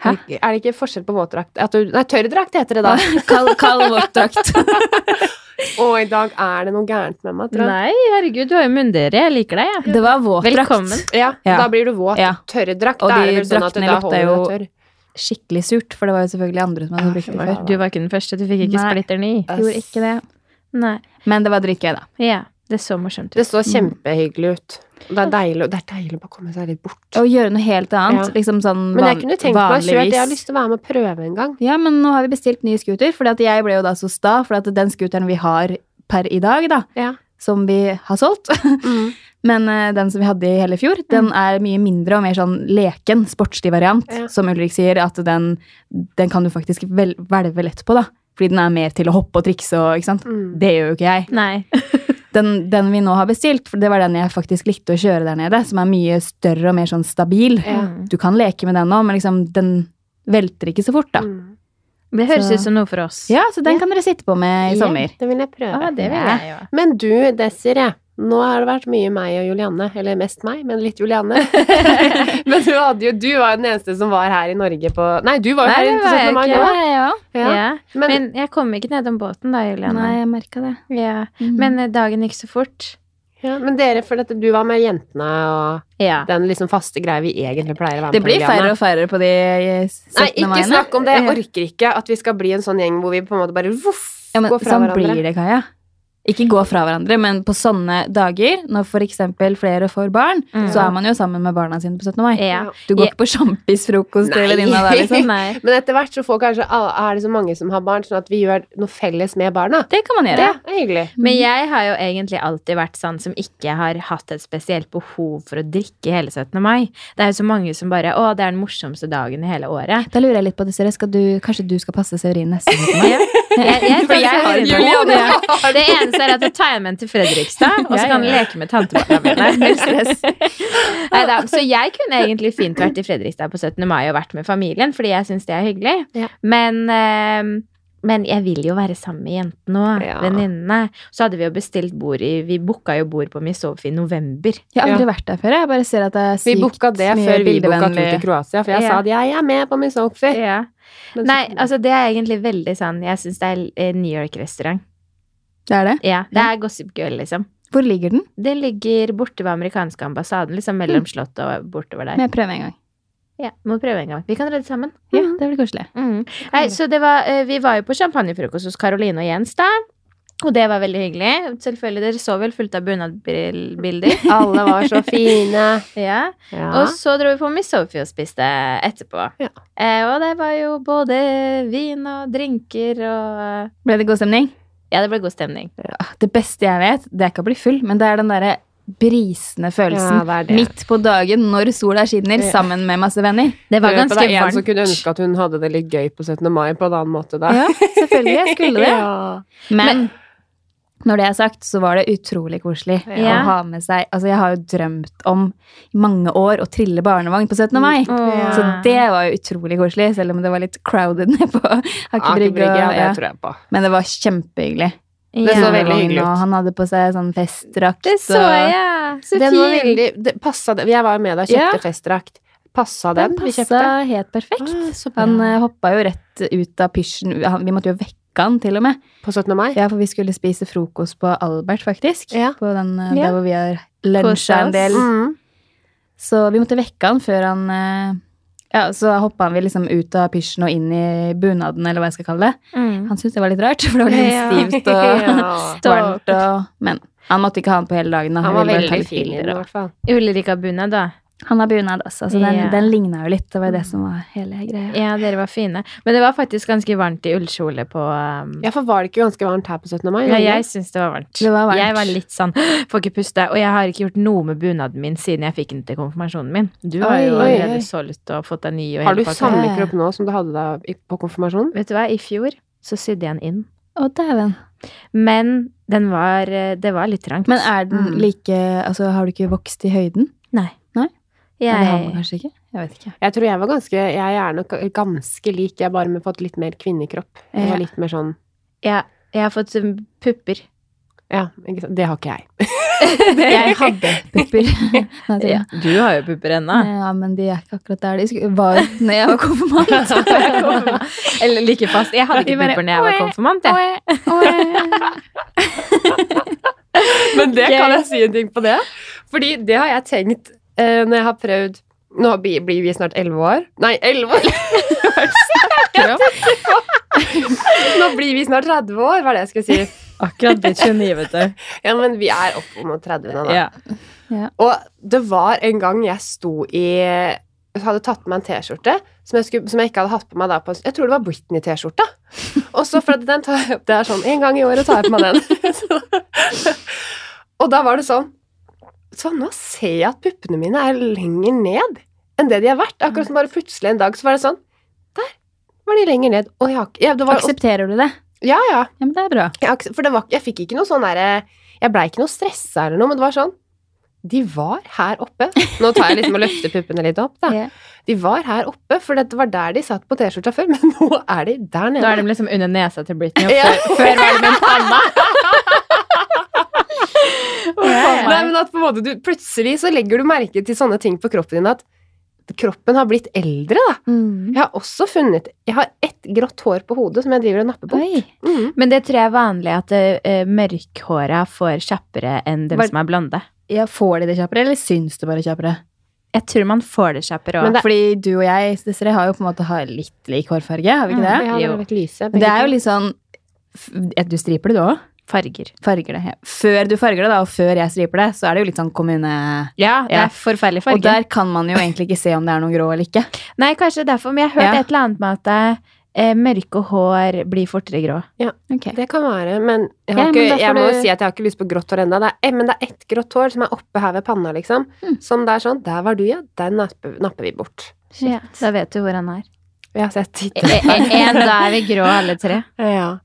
[SPEAKER 2] Hæ?
[SPEAKER 1] Er det ikke- forskjell på våtdrakt du, Nei, tørrdrakt heter det da.
[SPEAKER 2] Kald, kald våtdrakt.
[SPEAKER 1] Og i dag er det noe gærent med meg, tror jeg.
[SPEAKER 3] Nei, herregud, du har jo munndøre. Jeg liker deg, jeg.
[SPEAKER 2] Det var våtdrakt.
[SPEAKER 3] Velkommen.
[SPEAKER 1] Ja,
[SPEAKER 2] Ja.
[SPEAKER 1] da blir du våt.
[SPEAKER 2] Ja.
[SPEAKER 1] Tørrdrakt, da er det vel sånn at da holder du deg tørr.
[SPEAKER 2] Skikkelig surt, for det var jo selvfølgelig andre som hadde
[SPEAKER 1] Ah,
[SPEAKER 2] brukt det før.
[SPEAKER 3] Du var ikke den første. Du fikk ikke
[SPEAKER 2] Nei.
[SPEAKER 3] splitter ny.
[SPEAKER 2] Gjorde ikke det.
[SPEAKER 3] Nei.
[SPEAKER 2] Men det var dritgøy, da.
[SPEAKER 3] Ja, det så morsomt
[SPEAKER 1] Det
[SPEAKER 3] ut.
[SPEAKER 1] så kjempehyggelig ut. Og det er deilig, det er deilig å bare komme seg litt bort.
[SPEAKER 2] Og gjøre noe helt annet.
[SPEAKER 1] Ja.
[SPEAKER 2] Liksom sånn
[SPEAKER 1] Men jeg kunne tenkt meg sjøl
[SPEAKER 2] at.
[SPEAKER 1] Jeg har lyst til å være med og prøve en gang.
[SPEAKER 2] Ja, men nå har vi bestilt ny scooter, for jeg ble jo da så sta, for at den scooteren vi har per i dag, da,
[SPEAKER 1] Ja.
[SPEAKER 2] Som vi har solgt,
[SPEAKER 1] Mm.
[SPEAKER 2] men uh, den som vi hadde i hele fjor, den er mye mindre og mer sånn leken, sportslig variant,
[SPEAKER 1] Ja.
[SPEAKER 2] som Ulrik sier, at den, den kan du faktisk vel, hvelve lett på, da. Fordi den er mer til å hoppe og trikse og, ikke sant.
[SPEAKER 1] Mm.
[SPEAKER 2] Det gjør jo ikke jeg.
[SPEAKER 3] Nei.
[SPEAKER 2] Den, den vi nå har bestilt, for det var den jeg faktisk likte å kjøre der nede, som er mye større og mer sånn stabil.
[SPEAKER 1] Ja.
[SPEAKER 3] Mm.
[SPEAKER 2] Du kan leke med den nå, men liksom, den velter ikke så fort, da.
[SPEAKER 1] Mm.
[SPEAKER 3] Det høres
[SPEAKER 2] Så-
[SPEAKER 3] ut som noe for oss.
[SPEAKER 2] Ja, så den
[SPEAKER 1] Ja.
[SPEAKER 2] kan dere sitte på med i
[SPEAKER 1] Ja,
[SPEAKER 2] sommer.
[SPEAKER 1] Det vil jeg prøve.
[SPEAKER 3] Ah, det vil jeg ja.
[SPEAKER 1] Men du, Desiree. Nå har det vært mye meg og Julianne. Eller mest meg, men litt Julianne. men du, hadde jo, du var jo den eneste som var her i Norge på Nei, du var jo her
[SPEAKER 3] var
[SPEAKER 1] 17. mai.
[SPEAKER 2] Ja, ja.
[SPEAKER 1] Men,
[SPEAKER 3] Men jeg kom ikke ned om båten da, Juliane.
[SPEAKER 2] Nei, jeg merka det.
[SPEAKER 3] Ja.
[SPEAKER 2] Mhm.
[SPEAKER 3] Men eh, dagen gikk så fort.
[SPEAKER 1] Ja, men dere, for dette, du var med jentene og
[SPEAKER 3] Ja.
[SPEAKER 1] den liksom faste greia vi egentlig pleier å være
[SPEAKER 2] Det
[SPEAKER 1] med
[SPEAKER 2] blir
[SPEAKER 1] på.
[SPEAKER 2] færre
[SPEAKER 1] Julianne.
[SPEAKER 2] og færre på de 17.
[SPEAKER 1] Nei, ikke
[SPEAKER 2] maiene.
[SPEAKER 1] snakk om det. Jeg orker ikke at vi skal bli en sånn gjeng hvor vi på en måte bare voff,
[SPEAKER 2] Ja, men
[SPEAKER 1] går fra
[SPEAKER 2] sånn
[SPEAKER 1] hverandre.
[SPEAKER 2] blir det, Kaja. Ikke gå fra hverandre, men på sånne dager, når eksempel flere får barn,
[SPEAKER 3] Mm.
[SPEAKER 2] så er man jo sammen med barna sine på 17. mai.
[SPEAKER 3] Ja.
[SPEAKER 2] Du går
[SPEAKER 3] Ja.
[SPEAKER 2] ikke på sjampisfrokost til venninna da, liksom.
[SPEAKER 3] Nei.
[SPEAKER 1] Men etter hvert så får kanskje er det så mange som har barn, sånn at vi gjør noe felles med barna.
[SPEAKER 2] Det kan man gjøre.
[SPEAKER 1] Det er hyggelig.
[SPEAKER 3] Men jeg har jo egentlig alltid vært sånn som ikke har hatt et spesielt behov for å drikke hele 17. mai. Det er jo så mange som bare Å, det er den morsomste dagen i hele året.
[SPEAKER 2] Da lurer jeg litt på, Desiree, skal du, kanskje du skal passe Severin neste uke?
[SPEAKER 3] Ja. Jeg, jeg,
[SPEAKER 2] jeg, jeg har
[SPEAKER 3] jeg,
[SPEAKER 2] jeg,
[SPEAKER 3] Ja. Det eneste er at jeg tar hjem en til Fredrikstad, og så kan
[SPEAKER 2] han
[SPEAKER 3] jeg leke med tantebarna mine.
[SPEAKER 2] Null stress.
[SPEAKER 3] Neida, så jeg kunne egentlig fint vært i Fredrikstad på 17. mai og vært med familien, fordi jeg syns det er hyggelig.
[SPEAKER 1] Ja.
[SPEAKER 3] Men, eh, men jeg vil jo være sammen med jentene og
[SPEAKER 1] Ja.
[SPEAKER 3] venninnene. Så hadde vi jo bestilt bord i Vi booka jo bord på Misofi i november.
[SPEAKER 2] Jeg har aldri vært der før. Jeg bare ser at det er sykt Vi
[SPEAKER 1] booka det før vi booka tur til Kroatia, for jeg
[SPEAKER 3] Ja.
[SPEAKER 1] sa at jeg er med på Misofi.
[SPEAKER 3] Ja. Nei, altså det er egentlig veldig sånn Jeg syns det er New York-restaurant.
[SPEAKER 2] Det er det.
[SPEAKER 3] Ja, det er Gossip Girl, liksom.
[SPEAKER 2] Hvor ligger den?
[SPEAKER 3] Det ligger borte ved amerikanske ambassaden, liksom mellom slottet og bortover der.
[SPEAKER 2] Må jeg prøve en gang.
[SPEAKER 3] Ja, Må prøve en gang. Vi kan redde sammen.
[SPEAKER 2] Ja, det blir koselig.
[SPEAKER 3] Mm. Nei, så det var, eh, vi var jo på champagnefrokost hos Caroline og Jens da. Og det var veldig hyggelig. Selvfølgelig, Dere så vel fullt av bunadbilder.
[SPEAKER 1] Alle var så fine.
[SPEAKER 3] ja.
[SPEAKER 1] Ja.
[SPEAKER 3] Og så dro vi på Miss Sophie og spiste etterpå.
[SPEAKER 1] Ja.
[SPEAKER 3] Eh, og det var jo både vin og drinker og
[SPEAKER 2] Ble det god stemning?
[SPEAKER 3] Ja, det ble god stemning.
[SPEAKER 2] Ja, Det beste jeg vet, det er ikke å bli full, men det er den derre brisende følelsen
[SPEAKER 1] Ja, det det.
[SPEAKER 2] midt på dagen når sola skinner,
[SPEAKER 1] Ja.
[SPEAKER 2] sammen med masse venner.
[SPEAKER 3] Det var ganske varmt.
[SPEAKER 1] det er en som kunne ønske at hun hadde det litt gøy på 17. mai på en annen måte da.
[SPEAKER 2] Ja, selvfølgelig. Jeg skulle det.
[SPEAKER 1] Ja.
[SPEAKER 2] Men når det er sagt, så var det utrolig koselig
[SPEAKER 3] Ja.
[SPEAKER 2] å ha med seg Altså, jeg har jo drømt om i mange år å trille barnevogn på 17. mai.
[SPEAKER 3] Åh.
[SPEAKER 2] Så det var jo utrolig koselig, selv om det var litt crowded nede på Aker
[SPEAKER 1] Aker
[SPEAKER 2] Brygge.
[SPEAKER 1] Brygge, ja,
[SPEAKER 2] ja. Men det var kjempehyggelig.
[SPEAKER 1] Det så veldig hyggelig ut.
[SPEAKER 2] Og han hadde på seg sånn festdrakt.
[SPEAKER 3] Det så jeg! Så
[SPEAKER 1] Den var veldig det passa, det- Jeg var jo med da og kjøpte
[SPEAKER 2] Ja.
[SPEAKER 1] festdrakt. Passa den?
[SPEAKER 2] Den
[SPEAKER 1] vi
[SPEAKER 2] passa helt perfekt.
[SPEAKER 1] Ah.
[SPEAKER 2] Han uh, hoppa jo rett ut av pysjen. Vi måtte jo vekke han til og med.
[SPEAKER 1] På 17. mai?
[SPEAKER 2] Ja, for vi skulle spise frokost på Albert, faktisk.
[SPEAKER 1] Ja.
[SPEAKER 2] På den, eh,
[SPEAKER 3] Ja.
[SPEAKER 2] Der hvor vi har lunsja en del.
[SPEAKER 1] Mm.
[SPEAKER 2] Så vi måtte vekke han før han eh, Ja, så hoppa han vi liksom ut av pysjen og inn i bunaden, eller hva jeg skal kalle det.
[SPEAKER 3] Mm.
[SPEAKER 2] Han syntes det var litt rart, for det var litt
[SPEAKER 3] Ja.
[SPEAKER 2] stivt og
[SPEAKER 1] Ja.
[SPEAKER 2] varmt og Men han måtte ikke ha den på hele dagen. Da.
[SPEAKER 1] Han var veldig fin i den, i hvert fall.
[SPEAKER 3] Ulrika bunad, da.
[SPEAKER 2] Han har bunad, også, Så den,
[SPEAKER 3] Ja.
[SPEAKER 2] den ligna jo litt. Det var det som var hele greia.
[SPEAKER 3] Ja, dere var fine. Men det var faktisk ganske varmt i ullkjole på um,
[SPEAKER 1] Ja, for var det ikke ganske varmt her på 17. mai?
[SPEAKER 3] Ja, jeg syns det var varmt.
[SPEAKER 2] Det var varmt.
[SPEAKER 3] Jeg var litt sånn Får ikke puste. Og jeg har ikke gjort noe med bunaden min siden jeg fikk den til konfirmasjonen min. Du har jo allerede solgt og fått deg ny og
[SPEAKER 1] Har du samme kropp nå som du hadde da på konfirmasjonen?
[SPEAKER 3] Vet du hva, i fjor så sydde jeg den inn.
[SPEAKER 2] Å, dæven.
[SPEAKER 3] Men den var eh, Det var litt trangt.
[SPEAKER 2] Men er den
[SPEAKER 1] Mm.
[SPEAKER 2] like Altså, har du ikke vokst i høyden?
[SPEAKER 3] Nei. Jeg,
[SPEAKER 2] Men det har man kanskje ikke? Jeg vet ikke.
[SPEAKER 1] Jeg tror jeg var ganske Jeg er nok ganske lik, jeg har bare med fått litt mer kvinnekropp. Jeg
[SPEAKER 2] Ja.
[SPEAKER 1] var litt mer sånn
[SPEAKER 3] Ja. jeg har fått um, pupper.
[SPEAKER 1] Ja, ikke sant? det har ikke jeg.
[SPEAKER 2] Jeg hadde pupper.
[SPEAKER 3] Ja, du har jo pupper ennå.
[SPEAKER 2] Ja, men de er ikke akkurat der de skulle- var når jeg var konfirmant.
[SPEAKER 3] Eller like fast. Jeg hadde ikke
[SPEAKER 2] bare,
[SPEAKER 3] pupper når jeg var konfirmant. Jeg.
[SPEAKER 1] Men det kan jeg si en ting på det. Fordi det har jeg tenkt eh, når jeg har prøvd Nå blir vi snart elleve år. Nei, elleve år! Hva er? Nå blir vi snart 30 år, var det jeg skulle si.
[SPEAKER 3] Akkurat blitt 29, vet du.
[SPEAKER 1] Ja, men vi er opp mot 30 nå, da.
[SPEAKER 3] Ja.
[SPEAKER 1] Og det var en gang jeg sto i hadde tatt på meg en T-skjorte som, som jeg ikke hadde hatt på meg da på Jeg tror det var Britney-T-skjorta. Og så for at den tar jeg opp Det er sånn en gang i året tar jeg på meg den. Så, og da var det sånn Så nå ser jeg at puppene mine er lenger ned enn det de har vært. Akkurat som bare plutselig en dag så var det sånn Der var de lenger ned. Og jeg ja, det var,
[SPEAKER 2] Aksepterer du det?
[SPEAKER 1] Ja, ja.
[SPEAKER 2] Ja, men det er bra.
[SPEAKER 1] Jeg, for det var, jeg fikk ikke noe sånn derre Jeg blei ikke noe stressa eller noe, men det var sånn De var her oppe. Nå tar jeg liksom og løfter puppene litt opp, da.
[SPEAKER 2] Yeah.
[SPEAKER 1] De var her oppe, for det var der de satt på T-skjorta før, men nå er de der nede.
[SPEAKER 3] Da er de liksom under nesa til Britney, og
[SPEAKER 1] Ja.
[SPEAKER 3] før, før var de med panna.
[SPEAKER 1] Nei, men at på en måte du Plutselig så legger du merke til sånne ting på kroppen din at kroppen har blitt eldre, da.
[SPEAKER 2] Mm.
[SPEAKER 1] Jeg har også funnet Jeg har ett grått hår på hodet som jeg driver og napper på. Mm.
[SPEAKER 3] Men det tror jeg er vanlig at uh, mørkhåra får kjappere enn dem
[SPEAKER 2] Var-
[SPEAKER 3] som er blonde.
[SPEAKER 2] Ja, får de det kjappere, eller syns det bare kjappere?
[SPEAKER 3] Jeg tror man får det kjappere òg.
[SPEAKER 2] Fordi du og jeg Desiree, har jo på en måte har litt lik hårfarge, har vi ikke det?
[SPEAKER 1] Ja, det er litt lyse.
[SPEAKER 2] Det er jo litt sånn Du striper det, du òg?
[SPEAKER 3] Farger.
[SPEAKER 2] Farger det. Ja. Før du farger det, da, og før jeg striper det, så er det jo litt sånn kommune...
[SPEAKER 3] Ja, det
[SPEAKER 2] Ja.
[SPEAKER 3] er forferdelig
[SPEAKER 2] Og der kan man jo egentlig ikke se om det er noe grå eller ikke.
[SPEAKER 3] Nei, kanskje derfor, men jeg har hørt
[SPEAKER 2] Ja.
[SPEAKER 3] et eller annet med at eh, mørke hår blir fortere grå.
[SPEAKER 2] Ok.
[SPEAKER 1] Det kan være, men jeg,
[SPEAKER 2] Ja,
[SPEAKER 1] har
[SPEAKER 2] men
[SPEAKER 1] ikke,
[SPEAKER 2] da
[SPEAKER 1] jeg må jo
[SPEAKER 2] du-
[SPEAKER 1] si at jeg har ikke lyst på grått hår ennå. Er, eh, men det er ett grått hår som er oppe her ved panna, liksom.
[SPEAKER 2] Mm.
[SPEAKER 1] Som det er sånn Der var du, ja. Den napper, napper vi bort.
[SPEAKER 3] Ja, da vet du hvor han er.
[SPEAKER 1] Ja, så jeg titter.
[SPEAKER 3] En, da er vi grå alle tre.
[SPEAKER 1] Ja.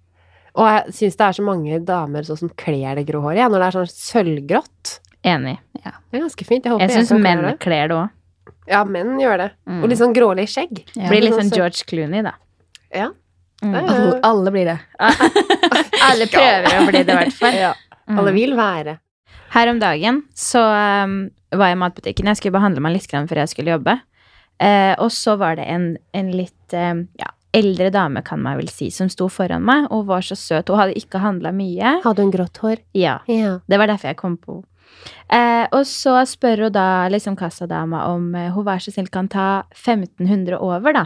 [SPEAKER 1] Og jeg syns det er så mange damer som kler det grå håret, ja, når det er sånn sølvgrått.
[SPEAKER 3] Enig.
[SPEAKER 1] Det er ganske fint. Jeg
[SPEAKER 3] Jeg syns menn
[SPEAKER 1] det.
[SPEAKER 3] kler det òg.
[SPEAKER 1] Ja, menn gjør det.
[SPEAKER 3] Mm.
[SPEAKER 1] Og litt sånn grålig skjegg.
[SPEAKER 2] Ja.
[SPEAKER 3] Blir litt sånn George Clooney, da.
[SPEAKER 1] Ja.
[SPEAKER 3] Mm.
[SPEAKER 1] Ja,
[SPEAKER 2] Alle, alle blir det.
[SPEAKER 3] Alle prøver å bli det, i hvert fall.
[SPEAKER 1] Ja.
[SPEAKER 3] Mm.
[SPEAKER 1] Alle vil være.
[SPEAKER 3] Her om dagen så um, var jeg i matbutikken. Jeg skulle behandle meg litt grann før jeg skulle jobbe. Uh, og så var det en, en litt um, ja, eldre dame, kan man vel si, som sto foran meg og var så søt. Hun hadde ikke handla mye.
[SPEAKER 1] Hadde hun grått hår?
[SPEAKER 3] Ja,
[SPEAKER 1] Ja.
[SPEAKER 3] det var derfor jeg kom på henne. Eh, og så spør hun da liksom kassadama om eh, hun vær så snill kan ta 1500 over, da.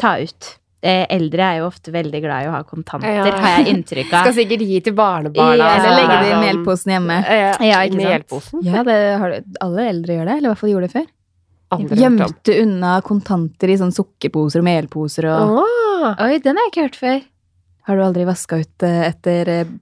[SPEAKER 3] Ta ut. Eh, eldre er jo ofte veldig glad i å ha kontanter,
[SPEAKER 1] Ja.
[SPEAKER 3] har jeg inntrykk av.
[SPEAKER 1] Skal sikkert gi til barnebarna.
[SPEAKER 3] Ja,
[SPEAKER 2] Eller legge det i melposen hjemme.
[SPEAKER 1] Ja,
[SPEAKER 3] Ja, ikke sant?
[SPEAKER 2] Ja, det har, alle eldre gjør det. Eller i hvert fall gjorde det før.
[SPEAKER 1] Aldri hørt om.
[SPEAKER 2] Gjemte unna kontanter i sånn sukkerposer og melposer og
[SPEAKER 1] oh.
[SPEAKER 3] Oi, den har jeg ikke hørt før.
[SPEAKER 2] Har du aldri vaska ut eh, etter eh,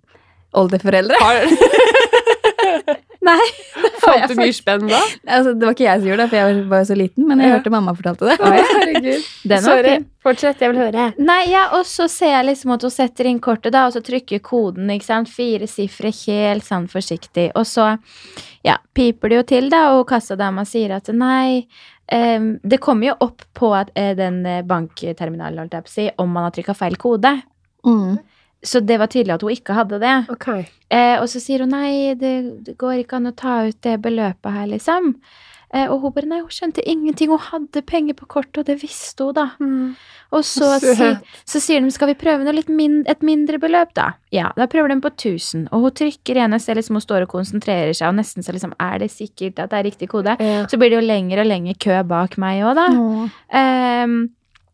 [SPEAKER 2] oldeforeldre?
[SPEAKER 1] Har,
[SPEAKER 3] Nei.
[SPEAKER 1] Fant du mye spenn da?
[SPEAKER 2] Altså, det var ikke jeg som gjorde det, for jeg var jo så liten, men jeg
[SPEAKER 1] Ja.
[SPEAKER 2] hørte mamma fortalte det.
[SPEAKER 1] Oi, herregud.
[SPEAKER 3] Den var
[SPEAKER 1] Sorry.
[SPEAKER 3] fin.
[SPEAKER 1] Fortsett, jeg vil høre.
[SPEAKER 3] Nei, ja, og så ser jeg liksom at hun setter inn kortet, da, og så trykker koden, ikke sant. Fire sifre, helt sånn forsiktig. Og så, ja, piper det jo til, da, og kassadama sier at nei um, Det kommer jo opp på at, uh, den eh, bankterminalen, holdt jeg på å si, om man har trykka feil kode.
[SPEAKER 2] Mm.
[SPEAKER 3] Så det var tydelig at hun ikke hadde det.
[SPEAKER 1] Okay.
[SPEAKER 3] Eh, og så sier hun nei, det, det går ikke an å ta ut det beløpet her, liksom. Eh, og hun bare nei, hun skjønte ingenting. Hun hadde penger på kortet, og det visste hun, da. Og så, si, så sier de skal vi prøve noe litt min, et mindre beløp, da. Ja, da prøver de på 1000. Og hun trykker igjen, jeg ser liksom hun står og konsentrerer seg, og nesten så liksom er det sikkert at det er riktig kode?
[SPEAKER 1] Ja.
[SPEAKER 3] Så blir det jo lengre og lengre kø bak meg òg, da.
[SPEAKER 2] Ja.
[SPEAKER 3] Ehm,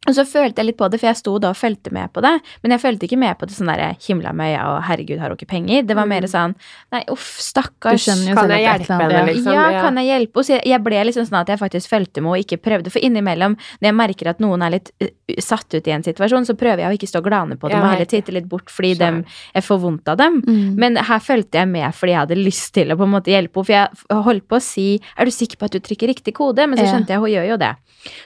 [SPEAKER 3] og så følte jeg litt på det, for jeg sto da og fulgte med på det. Men jeg fulgte ikke med på det sånn der himla med øya og herregud, har hun ikke penger? Det var mer sånn nei, uff,
[SPEAKER 2] Du
[SPEAKER 3] stakkars.
[SPEAKER 2] skjønner jo
[SPEAKER 1] Kan jeg hjelpe henne,
[SPEAKER 2] ja.
[SPEAKER 1] liksom?
[SPEAKER 3] ja,
[SPEAKER 1] ja.
[SPEAKER 3] kan jeg hjelpe henne? Så jeg- jeg ble liksom sånn at jeg faktisk fulgte med og ikke prøvde. For innimellom, når jeg merker at noen er litt uh, satt ut i en situasjon, så prøver jeg å ikke stå og glane på dem
[SPEAKER 1] ja,
[SPEAKER 3] og heller titte litt bort fordi dem, jeg får vondt av dem.
[SPEAKER 2] Mm.
[SPEAKER 3] Men her fulgte jeg med fordi jeg hadde lyst til å på en måte hjelpe henne. For jeg holdt på å si 'er du sikker på at du trykker riktig kode?' Men så skjønte jeg hun gjør jo det.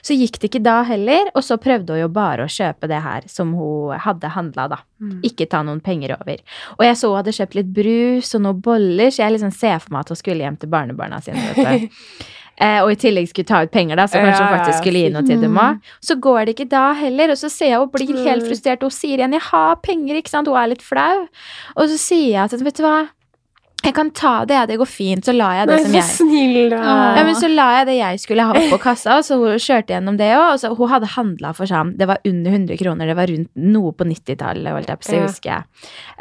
[SPEAKER 3] Så gikk det ikke da heller, og så prøvde hun jo bare å kjøpe det her som hun hadde handla, da.
[SPEAKER 1] Mm.
[SPEAKER 3] Ikke ta noen penger over. Og jeg så hun hadde kjøpt litt brus og noen boller, så jeg liksom ser for meg at hun skulle hjem til barnebarna sine. Vet du. Eh, og i tillegg skulle ta ut penger, da, så kanskje
[SPEAKER 1] Ja,
[SPEAKER 3] hun faktisk skulle gi noe til dem
[SPEAKER 2] Mm.
[SPEAKER 3] òg. Så går det ikke da heller, og så ser jeg hun blir helt
[SPEAKER 1] Mm.
[SPEAKER 3] frustrert, hun sier igjen 'jeg har penger', ikke sant, hun er litt flau. Og så sier jeg at vet du hva, jeg kan ta det, det går fint, så la jeg det
[SPEAKER 1] Nei,
[SPEAKER 3] som jeg
[SPEAKER 1] snill, da.
[SPEAKER 3] Ja, men så la jeg det jeg skulle ha på kassa, så hun kjørte gjennom det òg. Og hun hadde handla for sånn Det var under 100 kroner, det var rundt noe på 90-tallet, holdt jeg på å si,
[SPEAKER 1] Ja.
[SPEAKER 3] husker jeg.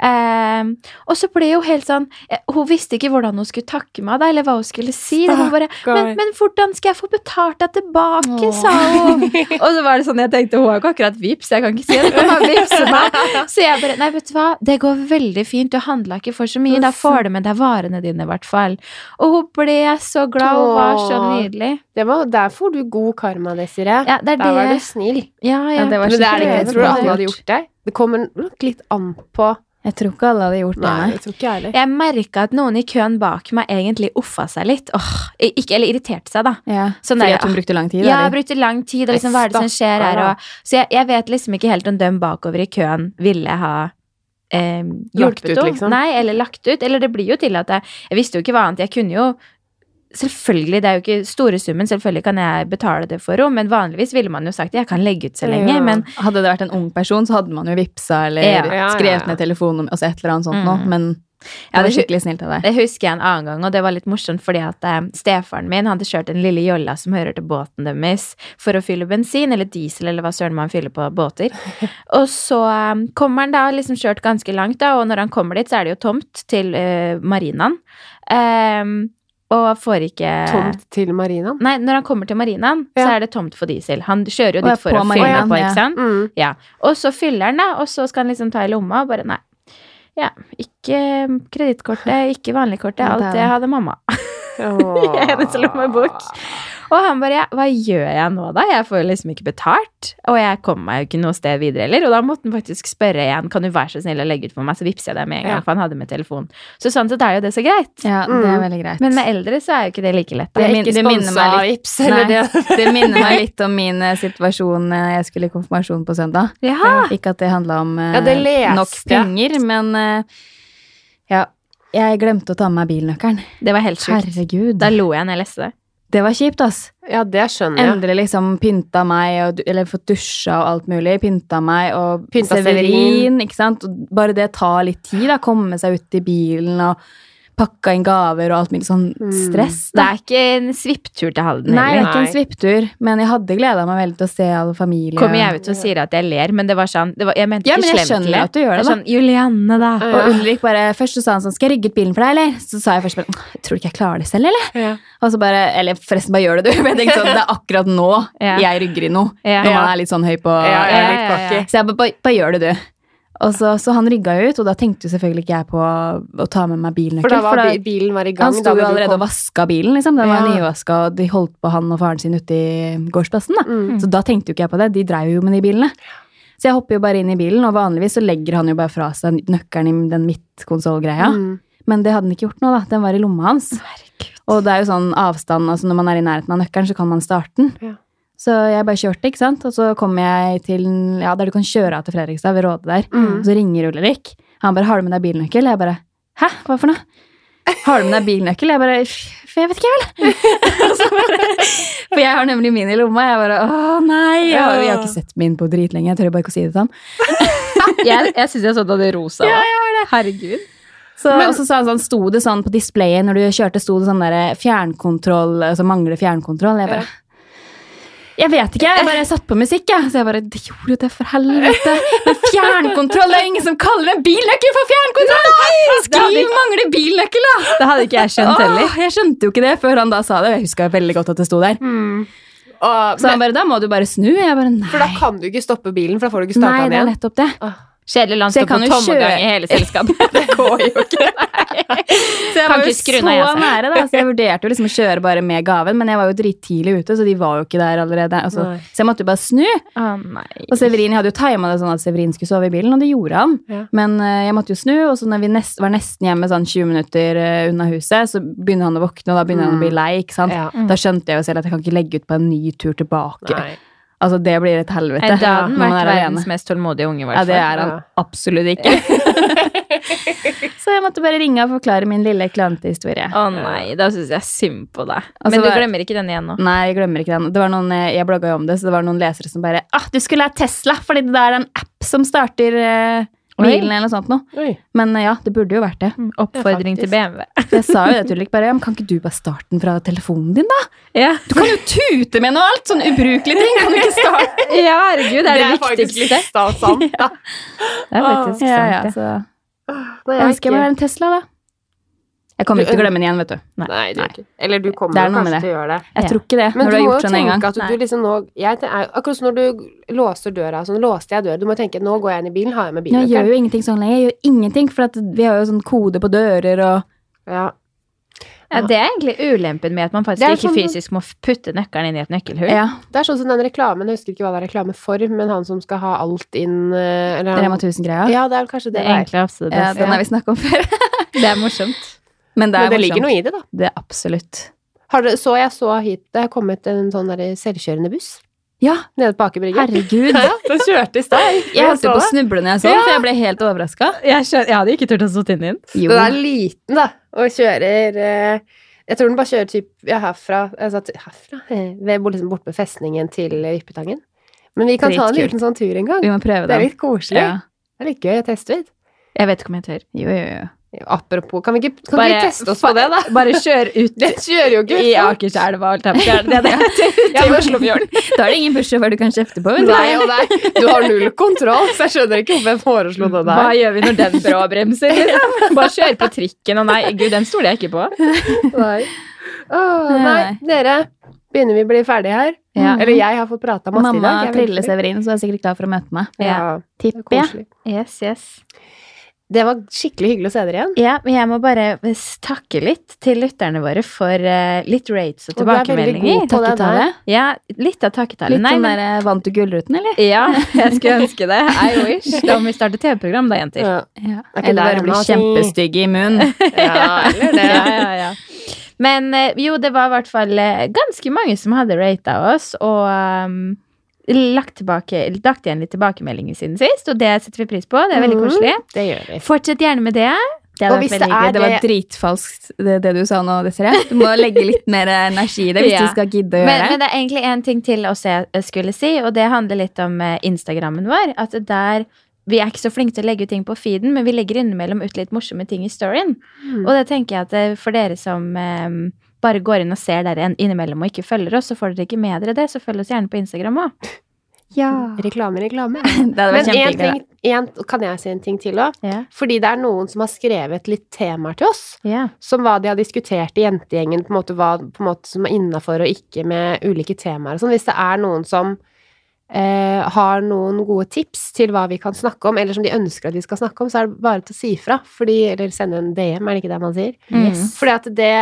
[SPEAKER 3] Um, og så ble hun helt sånn eh, Hun visste ikke hvordan hun skulle takke meg, da, eller hva hun skulle si. Bare, men, men hvordan skal jeg få betalt deg tilbake,
[SPEAKER 2] Åh.
[SPEAKER 3] sa hun. Og så var det sånn, jeg tenkte hun har ikke akkurat vips, jeg kan ikke si det. Hun har meg. Så jeg bare Nei, vet du hva, det går veldig fint, du handla ikke for så mye, da får du med deg varene dine, i hvert fall. Og hun ble så glad, hun var så nydelig.
[SPEAKER 1] Det var, der får du god karma, Desiree.
[SPEAKER 3] Ja, det er
[SPEAKER 1] Der var du snill.
[SPEAKER 3] Ja, ja.
[SPEAKER 2] Ja, det var
[SPEAKER 1] Men det er det ikke. Jeg tror alle hadde gjort det. Det kommer nok litt an på
[SPEAKER 2] Jeg tror ikke alle hadde gjort det.
[SPEAKER 1] Nei,
[SPEAKER 2] Nei.
[SPEAKER 1] jeg tror ikke heller.
[SPEAKER 3] Jeg merka at noen i køen bak meg egentlig offa seg litt. Åh, ikke, eller irriterte seg, da.
[SPEAKER 2] Ja.
[SPEAKER 3] Sånn
[SPEAKER 2] Fordi
[SPEAKER 3] der,
[SPEAKER 2] at hun brukte lang tid?
[SPEAKER 3] Ja,
[SPEAKER 2] eller?
[SPEAKER 3] brukte lang tid, og liksom hva er det som skjer her? Og, så jeg, jeg vet liksom ikke helt om dem bakover i køen ville ha eh, hjulpet
[SPEAKER 1] ut,
[SPEAKER 3] henne.
[SPEAKER 1] liksom.
[SPEAKER 3] Nei, eller lagt ut. Eller det blir jo til at jeg, jeg visste jo ikke hva annet. Jeg kunne jo Selvfølgelig, det er jo ikke store summen, selvfølgelig kan jeg betale det for henne, men vanligvis ville man jo sagt jeg kan legge ut så lenge,
[SPEAKER 1] Ja.
[SPEAKER 3] men
[SPEAKER 2] Hadde det vært en ung person, så hadde man jo vippsa eller
[SPEAKER 3] Ja.
[SPEAKER 2] Skrevet ned telefonen, altså et eller annet sånt noe.
[SPEAKER 3] Mm.
[SPEAKER 2] Men det
[SPEAKER 3] Ja,
[SPEAKER 2] var
[SPEAKER 3] det-
[SPEAKER 2] skikkelig snilt av deg.
[SPEAKER 3] Det husker jeg en annen gang, og det var litt morsomt fordi at eh, stefaren min hadde kjørt en lille jolla som hører til båten deres, for å fylle bensin, eller diesel, eller hva søren man fyller på båter. Og så eh, kommer han da, liksom kjørt ganske langt, da, og når han kommer dit, så er det jo tomt til eh, marinaen. Ehm, og får ikke
[SPEAKER 1] Tomt til marinaen.
[SPEAKER 3] Nei, når han kommer til marinaen, så er det tomt for diesel. Han kjører jo dit for å fylle
[SPEAKER 2] marinaen,
[SPEAKER 3] på, ikke sant?
[SPEAKER 1] Mm.
[SPEAKER 3] Ja. Og så fyller han, da, og så skal han liksom ta i lomma, og bare nei. Ja, ikke kredittkortet, ikke vanligkortet. Alt
[SPEAKER 2] det
[SPEAKER 3] hadde mamma. I hennes lommebok. Og han bare ja, hva gjør jeg nå, da? Jeg får jo liksom ikke betalt. Og jeg kommer meg jo ikke noe sted videre heller. Og da måtte han faktisk spørre igjen, kan du være så snill å legge ut for meg, så vippser jeg deg med en gang,
[SPEAKER 1] Ja.
[SPEAKER 3] for han hadde med telefon. Så sånn sett er jo det så greit.
[SPEAKER 2] Ja, det er veldig greit.
[SPEAKER 3] Men med eldre så er jo ikke det like lett.
[SPEAKER 1] Det
[SPEAKER 3] Da.
[SPEAKER 1] er
[SPEAKER 2] min-
[SPEAKER 1] ikke
[SPEAKER 2] det minner meg
[SPEAKER 1] av
[SPEAKER 2] litt-
[SPEAKER 1] Vips,
[SPEAKER 2] Nei.
[SPEAKER 1] det.
[SPEAKER 2] Det minner meg litt om min eh, situasjon eh, jeg skulle i konfirmasjon på søndag.
[SPEAKER 3] Ja.
[SPEAKER 2] Ikke at det handla om eh,
[SPEAKER 1] Ja, det
[SPEAKER 2] nok penger, men ja. Jeg glemte å ta med meg bilnøkkelen.
[SPEAKER 3] Det var helt sjukt.
[SPEAKER 2] Herregud.
[SPEAKER 3] Da lo jeg når jeg leste det.
[SPEAKER 2] Det var kjipt, ass.
[SPEAKER 1] Ja, det skjønner jeg.
[SPEAKER 2] Endelig liksom pynta meg, og, eller fått dusja og alt mulig. Pynta meg og
[SPEAKER 1] Pynta
[SPEAKER 2] Severin, ikke sant. Bare det tar litt tid, da. Komme seg ut i bilen og pakka inn gaver og alt mulig sånn
[SPEAKER 1] Mm.
[SPEAKER 2] stress.
[SPEAKER 3] Det er ikke en svipptur til Halden
[SPEAKER 2] Nei, det er ikke en svipptur, men jeg hadde gleda meg veldig til å se all familie.
[SPEAKER 3] Kommer jeg ut og sier at jeg ler, men det var sånn det var, Jeg mente
[SPEAKER 2] Ja,
[SPEAKER 3] ikke
[SPEAKER 2] men jeg
[SPEAKER 3] slemt
[SPEAKER 2] at du gjør det,
[SPEAKER 3] er Sånn, Julianne, da.
[SPEAKER 1] Ja.
[SPEAKER 2] Og Ulrik bare, Først så sa han sånn Skal jeg rygge ut bilen for deg, eller? Så sa jeg først bare Tror du ikke jeg klarer det selv, eller?
[SPEAKER 1] Ja.
[SPEAKER 2] Og så bare Eller forresten, bare gjør det, du. Men jeg tenkte sånn, Det er akkurat nå
[SPEAKER 3] Ja.
[SPEAKER 2] jeg rygger i noe.
[SPEAKER 3] Ja.
[SPEAKER 2] Når man er litt sånn høy på
[SPEAKER 1] Ja, jeg
[SPEAKER 3] Ja, ja, ja.
[SPEAKER 2] Så jeg bare, bare, bare gjør det, du. Så, så han rygga jo ut, og da tenkte jo selvfølgelig ikke jeg på å ta med meg bilnøkkel.
[SPEAKER 1] For da var bi- bilen var i gang.
[SPEAKER 2] han sto jo allerede og vaska bilen, liksom. Den var
[SPEAKER 1] Ja.
[SPEAKER 2] nyvaska, og de holdt på han og faren sin ute i gårdsplassen. da.
[SPEAKER 1] Mm.
[SPEAKER 2] Så da tenkte jo ikke jeg på det. De dreiv jo med de bilene. Så jeg hopper jo bare inn i bilen, og vanligvis så legger han jo bare fra seg nøkkelen i den midtkonsollgreia.
[SPEAKER 1] Mm.
[SPEAKER 2] Men det hadde han ikke gjort nå, da. Den var i lomma hans. Og det er jo sånn avstand, altså når man er i nærheten av nøkkelen, så kan man starte den.
[SPEAKER 1] Ja.
[SPEAKER 2] Så jeg bare kjørte, ikke sant. Og så kom jeg til ja, der du kan kjøre av til Fredrikstad, ved Råde der.
[SPEAKER 1] Mm.
[SPEAKER 2] Og så ringer Ulrik. Han bare 'Har du med deg bilnøkkel?' Jeg bare 'Hæ? Hva for noe?' 'Har du med deg bilnøkkel?' Jeg bare «F- Jeg vet ikke, vel. For jeg har nemlig min i lomma. Jeg bare 'Å, nei'. Jeg har, jeg har ikke sett min på dritlenge. Jeg tør bare ikke å si det til han.
[SPEAKER 3] Jeg, jeg syns jeg så det rosa.
[SPEAKER 2] Ja,
[SPEAKER 3] jeg Herregud.
[SPEAKER 2] Så,
[SPEAKER 1] Men-
[SPEAKER 2] og så sa han sånn, sto det sånn på displayet når du kjørte, sto det sånn der fjernkontroll, altså mangler fjernkontroll. Jeg bare Jeg vet ikke, jeg bare satt på musikk, jeg. Så jeg bare Det gjorde jo det, for helvete. Men fjernkontroll, det er ingen som kaller en bilnøkkel for fjernkontroll! Skriv mangler bilnøkkel, da!
[SPEAKER 3] Det hadde ikke jeg skjønt heller.
[SPEAKER 2] Åh, jeg skjønte jo ikke det før han da sa det. Jeg huska veldig godt at det sto der.
[SPEAKER 1] Mm. Og,
[SPEAKER 2] Så han bare Da må du bare snu. Jeg bare Nei.
[SPEAKER 1] for da kan du ikke stoppe bilen, for da får du ikke
[SPEAKER 2] Nei, det er
[SPEAKER 1] den igjen.
[SPEAKER 2] nettopp det.
[SPEAKER 3] Kjedelig land står på
[SPEAKER 2] tomgang
[SPEAKER 3] i hele selskapet. det går jo ikke.
[SPEAKER 2] Så jeg var jo så
[SPEAKER 3] altså.
[SPEAKER 2] nære, da. Så jeg vurderte jo liksom å kjøre bare med gaven, men jeg var jo drittidlig ute, så de var jo ikke der allerede. Altså, så jeg måtte jo bare snu.
[SPEAKER 3] Oh.
[SPEAKER 2] Og Severin, jeg hadde jo tima det sånn at Severin skulle sove i bilen, og det gjorde han.
[SPEAKER 1] Ja.
[SPEAKER 2] Men uh, jeg måtte jo snu, og så når vi nest, var nesten hjemme sånn 20 minutter uh, unna huset, så begynner han å våkne, og da begynner han å bli lei, ikke sant.
[SPEAKER 1] Ja.
[SPEAKER 2] Da skjønte jeg jo selv at jeg kan ikke legge ut på en ny tur tilbake.
[SPEAKER 1] Nei.
[SPEAKER 2] Altså, det blir et helvete.
[SPEAKER 3] Da hadde han vært
[SPEAKER 2] er
[SPEAKER 3] verdens mest tålmodige unge, i
[SPEAKER 2] Ja, det er han
[SPEAKER 1] Ja.
[SPEAKER 2] absolutt ikke. så jeg måtte bare ringe og forklare min lille klantehistorie. Å
[SPEAKER 3] Å nei, da syns jeg synd på deg.
[SPEAKER 2] Altså,
[SPEAKER 3] Men du glemmer ikke den igjen nå?
[SPEAKER 2] Nei, jeg glemmer ikke den. Det var noen, eh, jeg blogga jo om det, så det var noen lesere som bare ah, du skulle ha Tesla, fordi det er en app som starter eh. Bilen, eller noe sånt noe. Men eh, ja, det burde jo vært det.
[SPEAKER 3] Mm, Oppfordring
[SPEAKER 1] Ja,
[SPEAKER 3] til BMW.
[SPEAKER 2] Jeg sa jo det til Ulrik bare, ja, men kan ikke du bare starte den fra telefonen din, da?
[SPEAKER 3] Ja,
[SPEAKER 2] Du kan jo tute med noe alt, sånn ubrukelige ting, kan du ikke starte?
[SPEAKER 3] ja herregud, det er det,
[SPEAKER 1] faktisk
[SPEAKER 3] viktigste.
[SPEAKER 1] litt sta- sant. da.
[SPEAKER 3] Det er faktisk
[SPEAKER 2] Ja, ja,
[SPEAKER 3] sant, det.
[SPEAKER 2] så
[SPEAKER 1] Nei,
[SPEAKER 2] jeg ønsker jeg bare en Tesla, da. Jeg kommer ikke til å glemme den igjen, vet du.
[SPEAKER 1] Nei, det gjør ikke. Eller du kommer
[SPEAKER 2] er
[SPEAKER 1] jo kanskje til å gjøre det.
[SPEAKER 2] Jeg tror ikke det,
[SPEAKER 1] Men
[SPEAKER 2] når
[SPEAKER 1] du
[SPEAKER 2] du har gjort sånn en gang.
[SPEAKER 1] tenke at du, du liksom nå jeg, Akkurat som når du låser døra, sånn låste jeg døra. Du må tenke nå går jeg inn i bilen, har jeg med
[SPEAKER 2] Men jeg gjør jo ingenting sånn lenger. Jeg gjør ingenting, for at vi har jo sånn kode på dører og
[SPEAKER 1] Ja.
[SPEAKER 3] Ja, det er egentlig ulempen med at man faktisk ikke
[SPEAKER 1] sånn-
[SPEAKER 3] fysisk må putte nøkkelen inn i et nøkkelhull.
[SPEAKER 2] Ja,
[SPEAKER 1] Det er sånn som den reklamen, jeg husker ikke hva det er reklame for, men han som skal ha alt inn eller
[SPEAKER 2] Rema 1000-greia.
[SPEAKER 1] Ja, det er vel kanskje
[SPEAKER 3] Det
[SPEAKER 1] det
[SPEAKER 3] er egentlig absolutt det
[SPEAKER 2] Ja, den har vi snakket om før.
[SPEAKER 3] Det er morsomt.
[SPEAKER 2] Men det
[SPEAKER 1] Men det ligger noe i det, da.
[SPEAKER 2] Det er absolutt.
[SPEAKER 1] Har du, så jeg så hit Det er kommet en sånn der selvkjørende buss
[SPEAKER 2] Ja,
[SPEAKER 1] nede på Aker Brygge.
[SPEAKER 2] herregud.
[SPEAKER 1] Ja, den kjørte i stad.
[SPEAKER 2] Jeg holdt på å snuble når jeg så den, for jeg ble helt overraska.
[SPEAKER 3] Jeg, jeg hadde ikke turt å sitte inn i den.
[SPEAKER 1] Den er liten, da, og kjører eh, Jeg tror den bare kjører typ ja, herfra, altså, herfra eh, ved, liksom, Bort ved festningen til eh, Vippetangen. Men vi kan ta en liten sånn tur en gang.
[SPEAKER 2] Vi må prøve
[SPEAKER 1] Det Det
[SPEAKER 2] er
[SPEAKER 1] litt koselig.
[SPEAKER 2] Ja.
[SPEAKER 1] Det er litt gøy å teste ut.
[SPEAKER 3] Jeg vet ikke om jeg tør.
[SPEAKER 2] Jo, jo, jo.
[SPEAKER 1] Apropos, kan vi ikke, kan vi ikke teste oss på det, da?
[SPEAKER 3] Bare kjør ut
[SPEAKER 1] det kjører jo ikke
[SPEAKER 3] i. Akerselva, det. å. Det er det.
[SPEAKER 1] Ja.
[SPEAKER 2] Da er det ingen bussjåfør du kan kjefte på.
[SPEAKER 1] Nei, og nei, du har null kontroll, så jeg skjønner ikke hvorfor jeg foreslo det
[SPEAKER 3] Hva gjør vi når den bråbremser? Liksom? Bare kjør på trikken, og nei, gud, den stoler jeg ikke på.
[SPEAKER 1] Nei. Åh, nei, dere. Begynner vi å bli ferdige her?
[SPEAKER 3] Ja.
[SPEAKER 1] Eller jeg har fått prata masse i dag. Mamma er
[SPEAKER 2] triller Severin, så er sikkert klar for å møte meg.
[SPEAKER 1] Ja, det er
[SPEAKER 2] Tipper jeg.
[SPEAKER 3] Yes, yes.
[SPEAKER 1] Det var skikkelig hyggelig å se dere igjen.
[SPEAKER 3] Ja, men jeg må bare takke litt til lytterne våre for uh, litt rates og tilbakemeldinger.
[SPEAKER 1] Og du er veldig god på det
[SPEAKER 2] der.
[SPEAKER 3] Ja, litt av takketallet.
[SPEAKER 2] Litt
[SPEAKER 3] Nei, men
[SPEAKER 2] der Vant du Gullruten, eller?
[SPEAKER 3] Ja, jeg skulle ønske det. I wish. Da må vi starte TV-program, da, jenter.
[SPEAKER 1] Ja,
[SPEAKER 2] Ja.
[SPEAKER 1] Er
[SPEAKER 2] Eller bare bli
[SPEAKER 1] kjempestygge
[SPEAKER 2] kjempestygg i munnen.
[SPEAKER 1] ja eller det.
[SPEAKER 3] Ja, ja, ja. Men eh, jo, det var i hvert fall eh, ganske mange som hadde rata oss, og um, lagt, tilbake, lagt igjen litt tilbakemeldinger siden sist, og det setter vi pris på. Det er veldig
[SPEAKER 1] koselig.
[SPEAKER 3] koselig.
[SPEAKER 1] Det gjør vi.
[SPEAKER 3] Fortsett gjerne med det. Det
[SPEAKER 1] Og hvis det er.
[SPEAKER 2] Det var dritfalskt, det, det du sa nå, Desiree. Du må legge litt mer energi i det hvis
[SPEAKER 3] Ja.
[SPEAKER 2] du skal gidde å gjøre det.
[SPEAKER 3] men
[SPEAKER 2] det.
[SPEAKER 3] det er egentlig en ting til å jeg skulle si, og det handler litt om eh, Instagrammen vår. At der Vi er ikke så flinke til å legge ut ting på feeden, men vi legger innimellom ut litt morsomme ting i storyen.
[SPEAKER 1] Mm.
[SPEAKER 3] Og det tenker jeg at eh, for dere som eh, bare går inn og ser dere innimellom og ikke følger oss, så får dere ikke med dere det, så følg oss gjerne på Instagram òg.
[SPEAKER 2] Ja.
[SPEAKER 1] Reklame, reklame.
[SPEAKER 2] Det hadde
[SPEAKER 1] Men en ting, en, kan jeg si en ting til òg?
[SPEAKER 3] Ja.
[SPEAKER 1] Fordi det er noen som har skrevet litt temaer til oss.
[SPEAKER 3] ja.
[SPEAKER 1] Som hva de har diskutert i jentegjengen, på en måte hva på en måte, som er innafor og ikke med ulike temaer og sånn. Hvis det er noen som eh, har noen gode tips til hva vi kan snakke om, eller som de ønsker at vi skal snakke om, så er det bare til å si ifra. Eller sende en DM, er det ikke det man sier?
[SPEAKER 3] Mm.
[SPEAKER 1] Fordi at det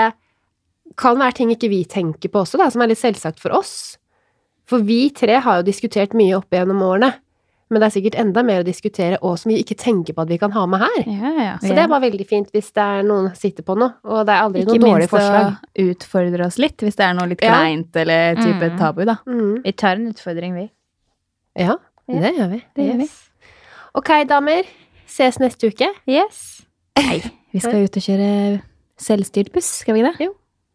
[SPEAKER 1] kan være ting ikke vi tenker på også, da, som er litt selvsagt for oss. For vi tre har jo diskutert mye opp igjennom årene. Men det er sikkert enda mer å diskutere, og som vi ikke tenker på at vi kan ha med her.
[SPEAKER 2] Ja, ja.
[SPEAKER 1] Så det er bare veldig fint hvis det er noen sitter på noe, og det er aldri
[SPEAKER 2] Ikke
[SPEAKER 1] noe dårlig
[SPEAKER 2] minst å
[SPEAKER 1] forslag.
[SPEAKER 2] utfordre oss litt, hvis det er noe litt
[SPEAKER 1] Ja.
[SPEAKER 2] kleint eller type
[SPEAKER 3] Mm.
[SPEAKER 2] tabu, da.
[SPEAKER 1] Mm.
[SPEAKER 3] Vi tar en utfordring, vi.
[SPEAKER 1] Ja,
[SPEAKER 3] Ja.
[SPEAKER 1] det gjør vi.
[SPEAKER 2] Det gjør vi.
[SPEAKER 1] Ok, damer. Ses neste uke.
[SPEAKER 3] Yes.
[SPEAKER 2] Vi skal ut og kjøre selvstyrt buss, skal vi det?
[SPEAKER 1] Det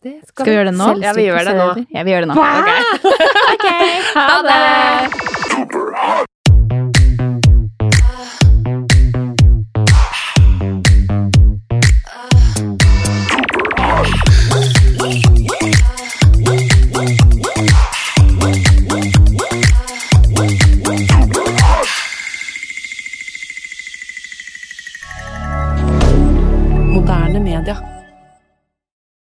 [SPEAKER 3] Skal vi gjøre det nå?
[SPEAKER 1] Ja, vi gjør det nå.
[SPEAKER 2] Ja, vi gjør det nå.
[SPEAKER 3] Ok, ha det!